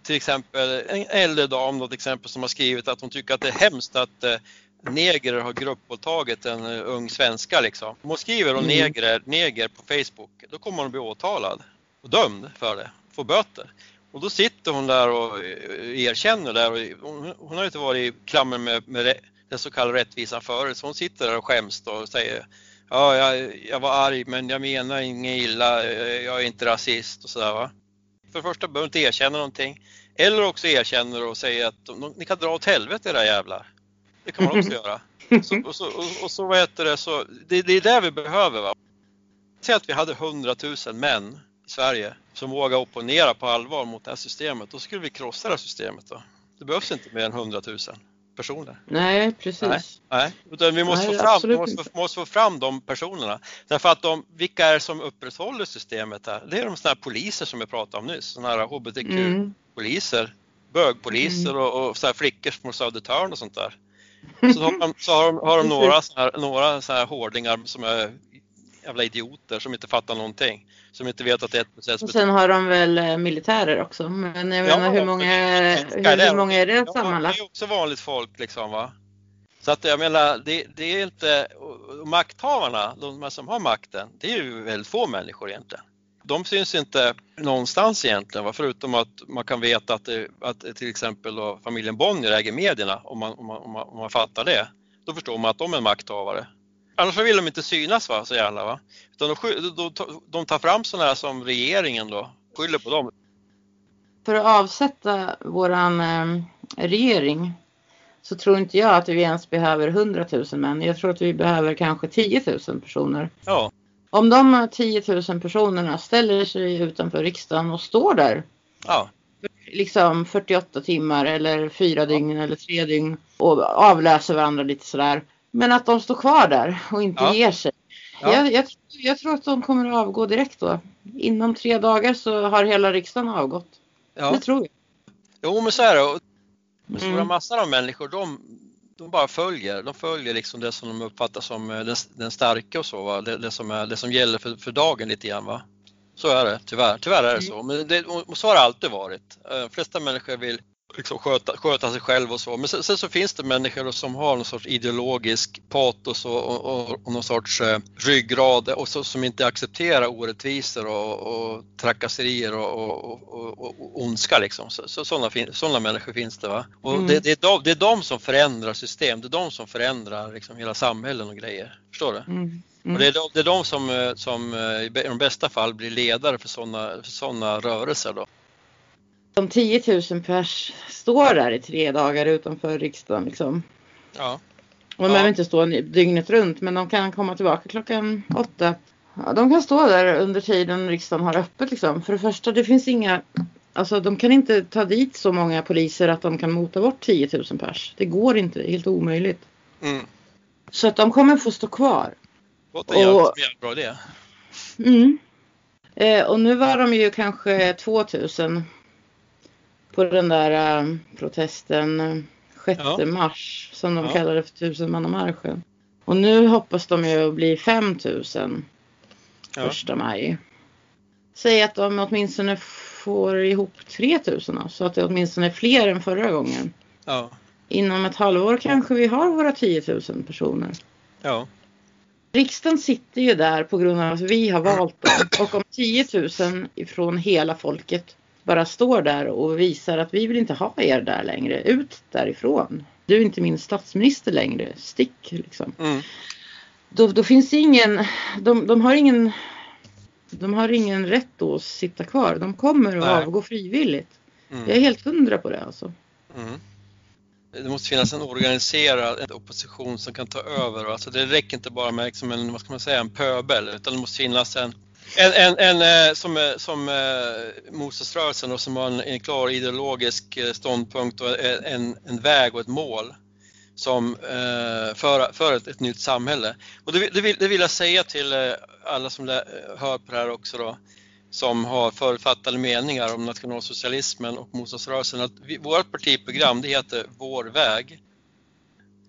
till exempel en äldre dam något exempel som har skrivit att hon tycker att det är hemskt att eh, neger har gruppvåldtagit en eh, ung svenska liksom. Om hon skriver om mm. neger, neger på Facebook, då kommer hon bli åtalad och dömd för det, få böter. Och då sitter hon där och eh, erkänner där och hon, hon har inte varit i klammer med, med den så kallade rättvisan förut så hon sitter där och skäms och säger Ja, jag, jag var arg men jag menar inget illa, jag är inte rasist och sådär va. För det första behöver inte erkänna någonting. Eller också erkänner och säger att de, ni kan dra åt helvete era jävlar. Det kan man också *laughs* göra. Så, och, så, och, och så vad heter det, så, det, det är det vi behöver. Va? Säg att vi hade 100 000 män i Sverige som vågar opponera på allvar mot det här systemet. Då skulle vi krossa det här systemet. Då. Det behövs inte mer än 100 000 personer. Nej, precis. Nej, nej. Utan vi måste, Nej, få fram, vi måste, måste, få fram de personerna. Därför att de, vilka är det som upprätthåller systemet här? Det är de sådana poliser som jag pratade om nyss, sådana här hbtq-poliser, mm. bögpoliser mm. och, och så här flickor från Södertörn och sånt där. Så har de, så har de, har de några, så här, några så här hårdingar som är jävla idioter som inte fattar någonting. Som inte vet att det är ett process. Och sen har de väl eh, militärer också. Men jag menar hur många, hur, hur många är det ja, sammanlagt? Det är också vanligt folk liksom va. Så att jag menar, det, det är inte, makthavarna, de som har makten, det är ju väldigt få människor egentligen. De syns inte någonstans egentligen, va? förutom att man kan veta att, det, att till exempel då, familjen Bonnier äger medierna, om man, om, man, om, man, om man fattar det. Då förstår man att de är makthavare. Annars vill de inte synas va, så gärna. Va? Utan de, de, de tar fram sådana här som regeringen då, skyller på dem. För att avsätta våran eh, regering så tror inte jag att vi ens behöver 100 000 män. Jag tror att vi behöver kanske 10 000 personer. Ja. Om de 10 000 personerna ställer sig utanför riksdagen och står där. Ja. Liksom 48 timmar eller fyra dygn eller tre dygn och avlöser varandra lite sådär. Men att de står kvar där och inte ja. ger sig. Ja. Jag, jag, jag, tror att de kommer att avgå direkt då. Inom tre dagar så har hela riksdagen avgått. Ja. Det tror jag. Jo men så är det. Den stora mm. massan av människor de, de bara följer. De följer liksom det som de uppfattar som eh, den, den starka och så. Va? Det, det, som är, det som gäller för, för dagen lite grann. Va? Så är det tyvärr. Tyvärr är det mm. så. Men det, och så har det alltid varit. Eh, de flesta människor vill liksom sköta, sköta sig själv och så. Men sen, sen, så finns det människor som har någon sorts ideologisk patos och, och, och någon sorts eh, ryggrad och så, som inte accepterar orättvisor och, och trakasserier och, ondska liksom. Så, så, sådana, sådana människor finns det. Va? Och mm. det, det, är de, det är de som förändrar system, det är de som förändrar liksom hela samhällen och grejer. Förstår du? Mm. Mm. Och det, är de, det är de som, eh, som eh, i de bästa fall blir ledare för sådana för såna rörelser. Då. De 10 000 pers står där i tre dagar utanför riksdagen liksom. Ja. Och de ja. behöver inte stå dygnet runt men de kan komma tillbaka klockan åtta. Ja, de kan stå där under tiden riksdagen har öppet liksom. För det första, det finns inga Alltså de kan inte ta dit så många poliser att de kan mota bort 10 000 pers. Det går inte, det är helt omöjligt. Mm. Så att de kommer få stå kvar. Låter jävligt bra det. Mm. Eh, och nu var de ju kanske 2000 på den där äh, protesten 6 ja. mars som de ja. kallade för tusenmannamarschen. Och nu hoppas de ju att bli 5000 ja. första maj. Säg att de åtminstone får ihop 3000 så att det åtminstone är fler än förra gången. Ja. Inom ett halvår kanske vi har våra 10 000 personer. Ja. Riksdagen sitter ju där på grund av att vi har valt dem. Och om 10 000 ifrån hela folket bara står där och visar att vi vill inte ha er där längre. Ut därifrån. Du är inte min statsminister längre. Stick liksom. Mm. Då, då, finns det ingen, de, de, har ingen de har ingen rätt att sitta kvar. De kommer att Nej. avgå frivilligt. Mm. Jag är helt hundra på det alltså. Mm. Det måste finnas en organiserad opposition som kan ta över. Alltså det räcker inte bara med liksom en, vad ska man säga, en pöbel utan det måste finnas en en, en, en eh, som, eh, som eh, motståndsrörelsen och som har en, en klar ideologisk ståndpunkt och en, en väg och ett mål som för, för ett, ett nytt samhälle. Och det, det, vill, det vill jag säga till alla som hör på det här också då, som har förutfattade meningar om nationalsocialismen och motståndsrörelsen. Att vi, vårt partiprogram det heter Vår väg.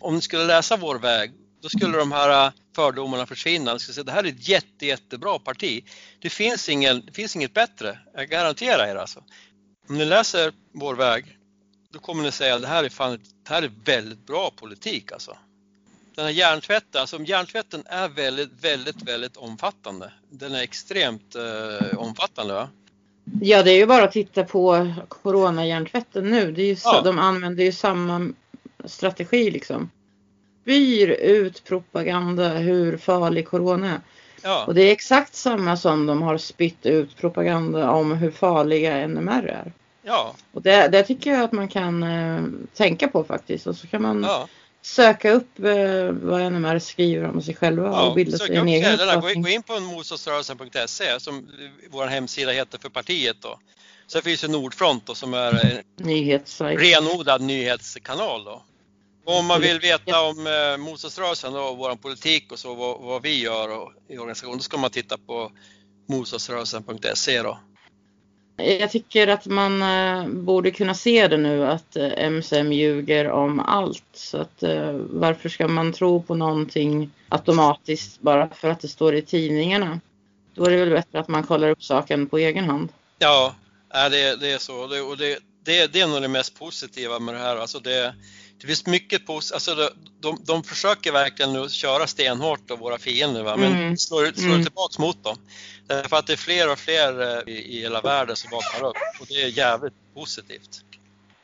Om ni skulle läsa Vår väg, då skulle de här fördomarna försvinna. skulle säga, det här är ett jätte, jättebra parti. Det finns, ingen, det finns inget bättre, jag garanterar er alltså. Om ni läser Vår väg, då kommer ni säga att det här är, fan, det här är väldigt bra politik alltså. Den här hjärntvätten, alltså hjärntvätten är väldigt, väldigt, väldigt omfattande. Den är extremt eh, omfattande. Va? Ja, det är ju bara att titta på coronahjärntvätten nu. Det är ju ja. De använder ju samma strategi liksom spyr ut propaganda hur farlig corona är. Ja. Och det är exakt samma som de har spytt ut propaganda om hur farliga NMR är. Ja. Och det, det tycker jag att man kan eh, tänka på faktiskt. Och så kan man ja. söka upp eh, vad NMR skriver om sig själva ja, och bilda sig en egen uppfattning. Gå in på motståndsrörelsen.se som vår hemsida heter för partiet då. Sen finns det Nordfront då, som är en renodlad nyhetskanal då. Om man vill veta om eh, motståndsrörelsen och vår politik och så, vad, vad vi gör och, i organisationen, då ska man titta på motståndsrörelsen.se då. Jag tycker att man eh, borde kunna se det nu att eh, MSM ljuger om allt. Så att, eh, varför ska man tro på någonting automatiskt bara för att det står i tidningarna? Då är det väl bättre att man kollar upp saken på egen hand. Ja, det, det är så. Det, och det, det, det är nog det mest positiva med det här. Alltså det, det finns mycket på, alltså de, de, de försöker verkligen nu köra stenhårt då, våra fiender, va? men mm. slår, slår mm. tillbaks mot dem. Därför att det är fler och fler eh, i, i hela världen som vaknar upp och det är jävligt positivt.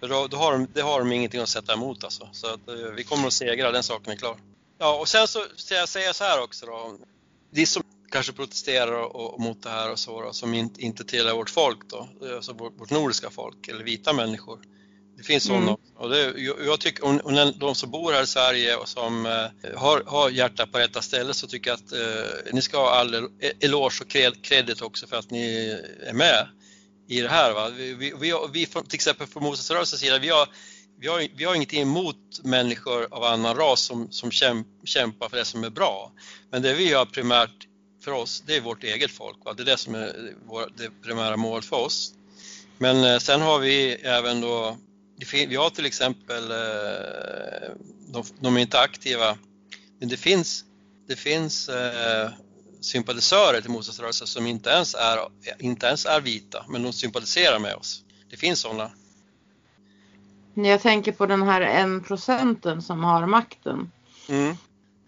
För då, då har de, det har de ingenting att sätta emot alltså. Så att, eh, vi kommer att segra, den saken är klar. Ja, och sen så ska jag säga så här också då. De som kanske protesterar och, och mot det här och så då, som inte, inte tillhör vårt folk då, alltså vårt, vårt nordiska folk eller vita människor det finns sådana. Mm. Och det, jag tycker, och de som bor här i Sverige och som eh, har, har hjärta på rätta stället så tycker jag att eh, ni ska ha all eloge och kredit också för att ni är med i det här. Va? Vi, vi, vi, vi till exempel från motståndsrörelsens sida, vi har, vi, har, vi har ingenting emot människor av annan ras som, som kämpar för det som är bra. Men det vi gör primärt för oss, det är vårt eget folk. Va? Det är det som är vår, det primära målet för oss. Men eh, sen har vi även då vi har till exempel, eh, de, de, är inte aktiva, men det finns, det finns eh, sympatisörer till motståndsrörelsen som inte ens, är, inte ens är vita, men de sympatiserar med oss. Det finns sådana. Jag tänker på den här en procenten som har makten. Mm.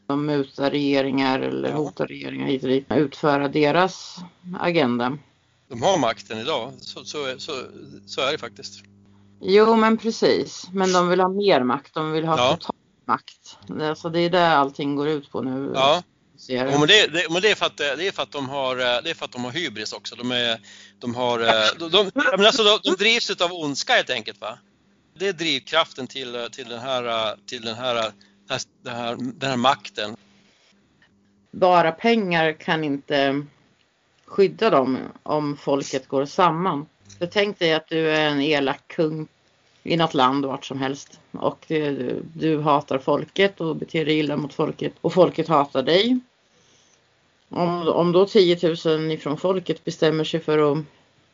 De mutar regeringar eller hotar regeringar hit och dit med att utföra deras agenda. De har makten idag, så, så, så, så är det faktiskt. Jo men precis. Men de vill ha mer makt. De vill ha ja. total makt. Alltså det är det allting går ut på nu. Ja. Ja, men det, det, men det, är för att, det är för att de har, det är för att de har hybris också. De, är, de, har, de, de, men alltså, de, de drivs av ondska helt enkelt. Va? Det är drivkraften till, till den här, till den här, den här, den här makten. Bara pengar kan inte skydda dem om folket går samman. Så tänk dig att du är en elak kung i något land vart som helst och du, du hatar folket och beter dig illa mot folket och folket hatar dig. Om, om då 10 000 ifrån folket bestämmer sig för att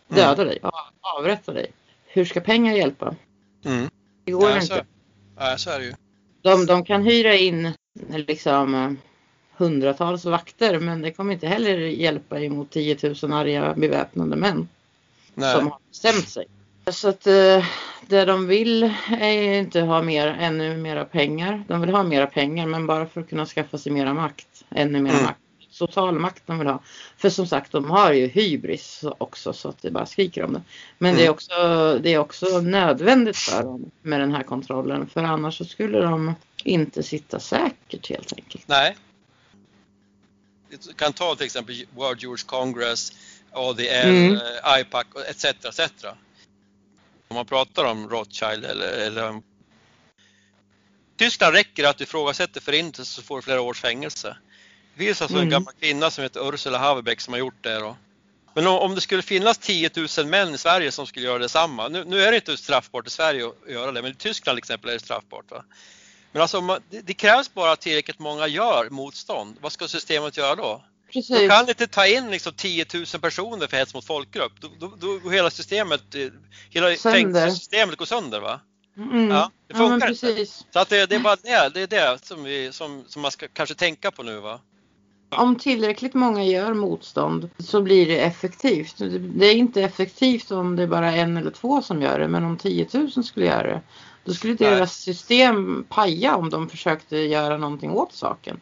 döda mm. dig, avrätta dig. Hur ska pengar hjälpa? Mm. Det går ja, inte. ja, så är det ju. De, de kan hyra in liksom hundratals vakter men det kommer inte heller hjälpa emot 10 000 arga beväpnade män. Nej. som har bestämt sig. Så att eh, det de vill är inte ha mer, ännu mera pengar. De vill ha mera pengar men bara för att kunna skaffa sig mera makt. Ännu mera mm. makt. Total makt de vill ha. För som sagt de har ju hybris också så att det bara skriker om det. Men mm. det, är också, det är också nödvändigt för dem med den här kontrollen. För annars så skulle de inte sitta säkert helt enkelt. Nej. Du kan ta till exempel World Jewish Congress ADL, mm. Eh, IPAC etc. etc. Om man pratar om Rothschild eller, eller Tyskland räcker att du ifrågasätter förintelsen så får du flera års fängelse. Det finns alltså mm. en gammal kvinna som heter Ursula Haverbeck som har gjort det då. Men om, om det skulle finnas 10 000 män i Sverige som skulle göra detsamma. Nu, nu är det inte straffbart i Sverige att göra det, men i Tyskland till exempel är det straffbart. Va? Men alltså, det, det krävs bara att tillräckligt många gör motstånd. Vad ska systemet göra då? Precis. Du kan inte ta in liksom 10 000 personer för hets mot folkgrupp. Då, då, då går hela systemet, eh, hela fängelsesystemet går sönder va? Mm. Ja, det funkar ja, inte. Så att det, det, är bara det, det är det som, vi, som, som man ska kanske tänka på nu va? Om tillräckligt många gör motstånd så blir det effektivt. Det är inte effektivt om det är bara en eller två som gör det men om 10 000 skulle göra det då skulle deras system paja om de försökte göra någonting åt saken.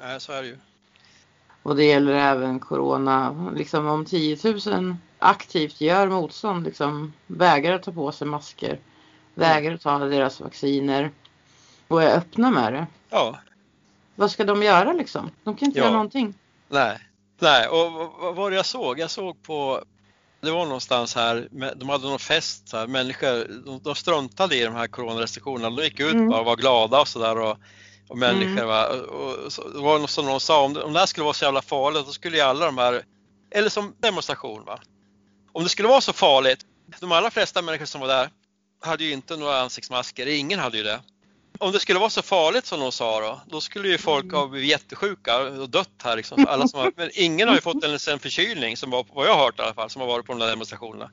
Nej, så är det ju. Och det gäller även corona. Liksom om 10 000 aktivt gör motstånd, liksom vägrar ta på sig masker, vägrar att ta deras vacciner och är öppna med det. Ja. Vad ska de göra liksom? De kan inte Ja. göra någonting. Nej, nej. och vad- var det jag såg? Jag såg på, det var någonstans här, de hade någon fest, här, människor, de, de struntade i de här coronarestriktionerna, de gick ut Mm. bara och var glada och sådär och, människor Mm. va? Och, så, det var något som någon sa, om det, om det här skulle vara så jävla farligt, då skulle ju alla de här, eller som demonstration va. Om det skulle vara så farligt, de allra flesta människor som var där hade ju inte några ansiktsmasker, ingen hade ju det. Om det skulle vara så farligt som de sa då, då skulle ju folk ha blivit jättesjuka och dött här liksom. Alla som har, men ingen har ju fått ens en förkylning, som var, vad jag har hört i alla fall, som har varit på de där demonstrationerna.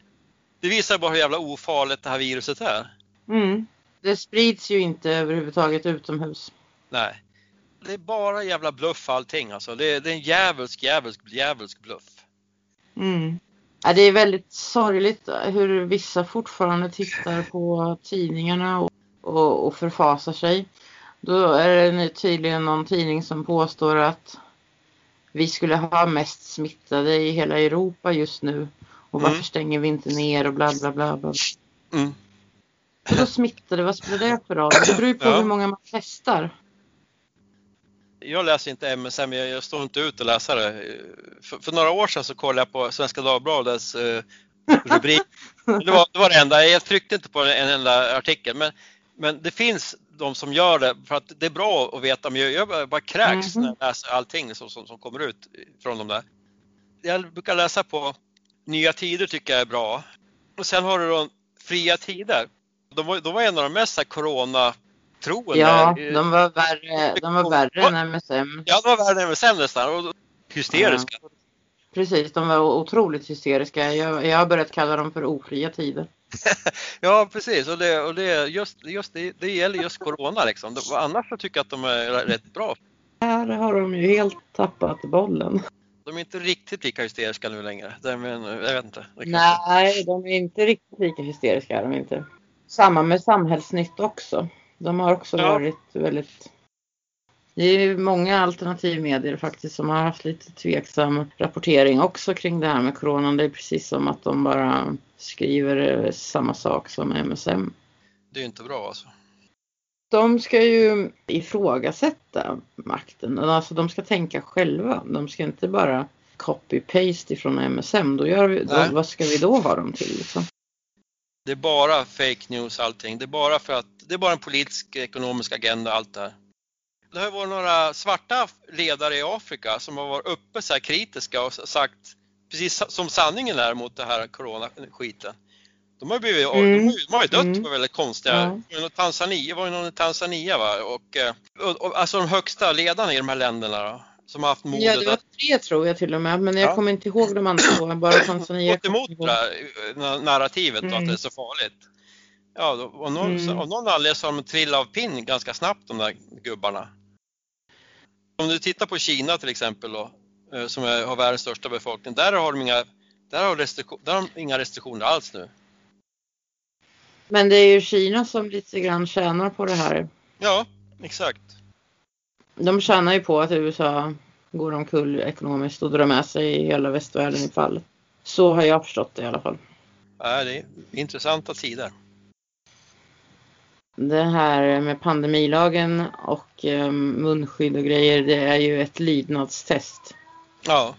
Det visar bara hur jävla ofarligt det här viruset är. Mm. Det sprids ju inte överhuvudtaget utomhus. Nej. Det är bara jävla bluff allting alltså. Det är, det är en djävulsk, djävulsk, djävulsk bluff. Mm. Ja, det är väldigt sorgligt hur vissa fortfarande tittar på tidningarna och, och, och förfasar sig. Då är det tydligen någon tidning som påstår att vi skulle ha mest smittade i hela Europa just nu. Och varför Mm. stänger vi inte ner och bla bla bla. bla. Mm. Och då smittade, vad spelar det för roll? Det beror ju på Ja. hur många man testar. Jag läser inte MSM, jag, jag står inte ut och läsa det. För, för några år sedan så kollade jag på Svenska Dagbladets eh, rubrik. Det var, det var det enda, jag tryckte inte på en enda artikel. Men, men det finns de som gör det för att det är bra att veta. Men jag, jag bara- kräks Mhm. när jag läser allting som, som, som kommer ut från de där. Jag brukar läsa på Nya Tider tycker jag är bra. Och sen har du då Fria Tider. De var, de var en av de mest så här corona-troende. Ja, eh, de var värre, de var värre än MSM. Ja, de var värre än MSM nästan. Och hysteriska. Precis, de var otroligt hysteriska. Jag, jag har börjat kalla dem för ofria tider. *laughs* Ja, precis. Och det, och det, just, just det, det gäller just Corona liksom. Annars så tycker jag att de är rätt bra. Här har de ju helt tappat bollen. De är inte riktigt lika hysteriska nu längre. Men, jag vet inte. Nej, de är inte riktigt lika hysteriska. Är de inte. Samma med Samhällsnytt också. De har också Ja. varit väldigt... Det är ju många alternativmedier faktiskt som har haft lite tveksam rapportering också kring det här med coronan. Det är precis som att de bara skriver eh, samma sak som MSM. Det är ju inte bra alltså. De ska ju ifrågasätta makten. Alltså de ska tänka själva. De ska inte bara copy-paste ifrån MSM. Då gör vi, då, vad ska vi då ha dem till? Liksom? Det är bara fake news allting. Det är bara för att det är bara en politisk ekonomisk agenda allt det här. Det har varit några svarta ledare i Afrika som har varit uppe så här kritiska och sagt precis som sanningen är mot det här coronaskiten. De har blivit, Mm. de har ju, de har ju dött Mm. på väldigt konstiga, ja. Tanzania var ju någon i Tanzania va och, eh, och, och alltså de högsta ledarna i de här länderna då, som har haft modet Ja, det var tre tror jag till och med. Men jag Ja. kommer inte ihåg de andra två. Bara Tanzania. gått emot det här, eh, narrativet då, att Mm. det är så farligt. Ja, av, någon, Mm. av någon anledning så har de trillat av pinn ganska snabbt de där gubbarna. Om du tittar på Kina till exempel då, eh, som är, har världens största befolkning, där har de inga, där har restriktion, där har de inga restriktioner alls nu. Men det är ju Kina som lite grann tjänar på det här. Ja, exakt. De tjänar ju på att USA går omkull ekonomiskt och drar med sig hela västvärlden i fall. Så har jag förstått det i alla fall. Ja, det är intressanta tider. Det här med pandemilagen och eh, munskydd och grejer, det är ju ett lydnadstest. Ja,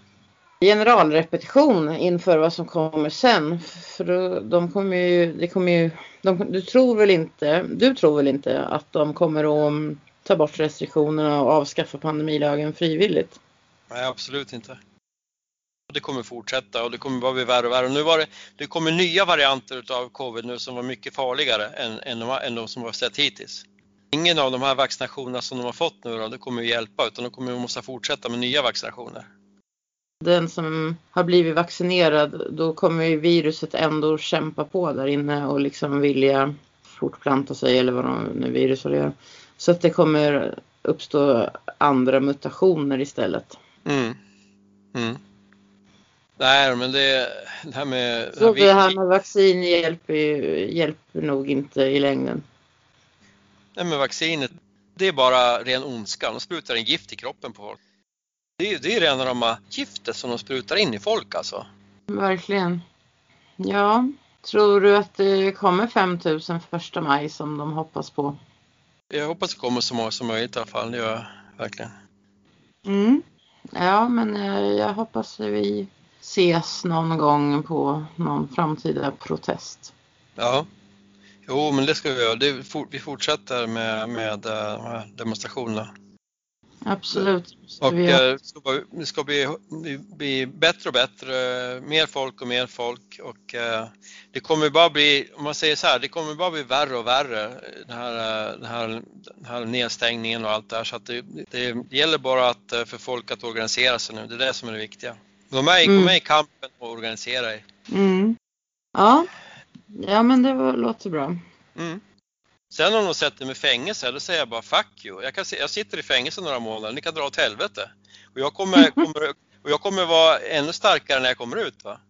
Generalrepetition inför vad som kommer sen. För då, de kommer ju, det kommer ju, de, du tror väl inte, du tror väl inte att de kommer att ta bort restriktionerna och avskaffa pandemilagen frivilligt? nej absolut inte. det kommer fortsätta och det kommer bara bli värre och värre. Och nu var det, det kommer nya varianter av covid nu som var mycket farligare än, än, de, än de som vi har sett hittills. Ingen av de här vaccinationerna som de har fått nu då, det kommer att hjälpa utan de kommer att måste fortsätta med nya vaccinationer. Den som har blivit vaccinerad, då kommer ju viruset ändå kämpa på där inne och liksom vilja fortplanta sig eller vad de nu virus gör. Så att det kommer uppstå andra mutationer istället. Mm. Mm. Nej, men det, det här med... Så det här med vaccin hjälper, hjälper nog inte i längden. Nej, men vaccinet, det är bara ren ondska. De sprutar in gift i kroppen på folk. Det är, det är rena rama giftet som de sprutar in i folk alltså. Verkligen. Ja, tror du att det kommer 5000 första maj som de hoppas på? Jag hoppas det kommer så många som möjligt i alla fall, det gör jag verkligen. Mm. Ja, men eh, jag hoppas att vi ses någon gång på någon framtida protest. Ja, jo men det ska vi göra. Vi fortsätter med, med uh, demonstrationerna. Absolut. Och det ska, det ska bli, bli, bättre och bättre, mer folk och mer folk och uh, det kommer bara bli, om man säger så här, det kommer bara bli värre och värre den här, den här, den här nedstängningen och allt det här så att det, det, gäller bara att, för folk att organisera sig nu, det är det som är det viktiga. Gå med, mm. med i kampen och organisera er. Mm. Ja. ja, men det var, låter bra. Mm. Sen om de sätter mig i fängelse, då säger jag bara fuck you. Jag, kan, jag sitter i fängelse några månader, ni kan dra åt helvete. Och jag kommer, *laughs* kommer, och jag kommer vara ännu starkare när jag kommer ut. Va?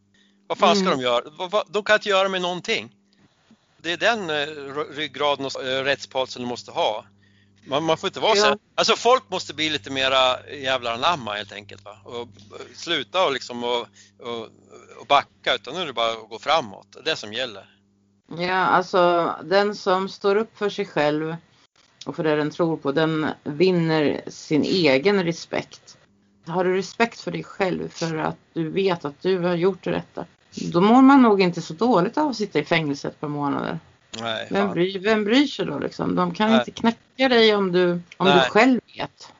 Vad fan ska mm. de göra? De kan inte göra mig någonting. Det är den eh, ryggraden och eh, rättspalsen du måste ha. Man, man, får inte vara ja. så Alltså folk måste bli lite mera jävlar anamma helt enkelt. Va? Och, och sluta och liksom och, och, och backa utan nu är det bara att gå framåt. Det är det som gäller. Ja, alltså den som står upp för sig själv och för det den tror på, den vinner sin egen respekt. Har du respekt för dig själv för att du vet att du har gjort det rätta, då mår man nog inte så dåligt av att sitta i fängelse ett par månader. Nej, vem, bryr, vem bryr sig då liksom? De kan Nej. inte knäcka dig om du, om du själv vet.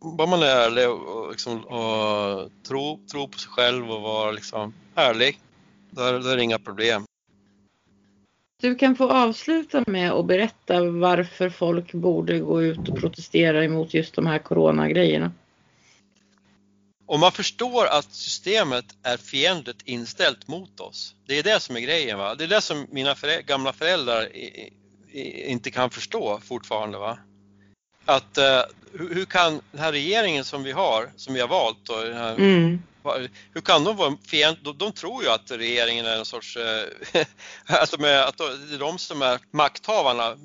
Bara man är ärlig och, liksom, och tro, tro på sig själv och vara liksom ärlig, då är, det inga problem. Du kan få avsluta med att berätta varför folk borde gå ut och protestera emot just de här coronagrejerna. Om man förstår att systemet är fientligt inställt mot oss. Det är det som är grejen. Va? Det är det som mina förä gamla föräldrar inte kan förstå fortfarande. Va? Att uh, hur, hur, kan den här regeringen som vi har, som vi har valt, då, här, mm hur kan de vara fientliga? De, de, tror ju att regeringen är en sorts, eh, *laughs* att, de är, att det är de som är makthavarna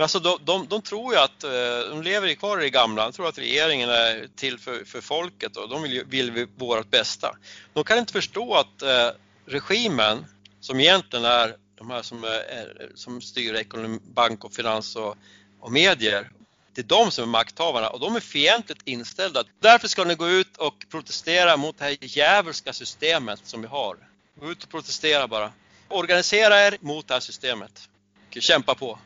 men alltså de, de, de, tror ju att, eh, de lever kvar i det gamla, de tror att regeringen är till för, för folket och de vill, vill vårt bästa. De kan inte förstå att eh, regimen, som egentligen är de här som, är, som styr ekonomi, bank och finans och, och medier, det är de som är makthavarna och de är fientligt inställda. Därför ska ni gå ut och protestera mot det här djävulska systemet som vi har. Gå ut och protestera bara. Organisera er mot det här systemet. Och kämpa på.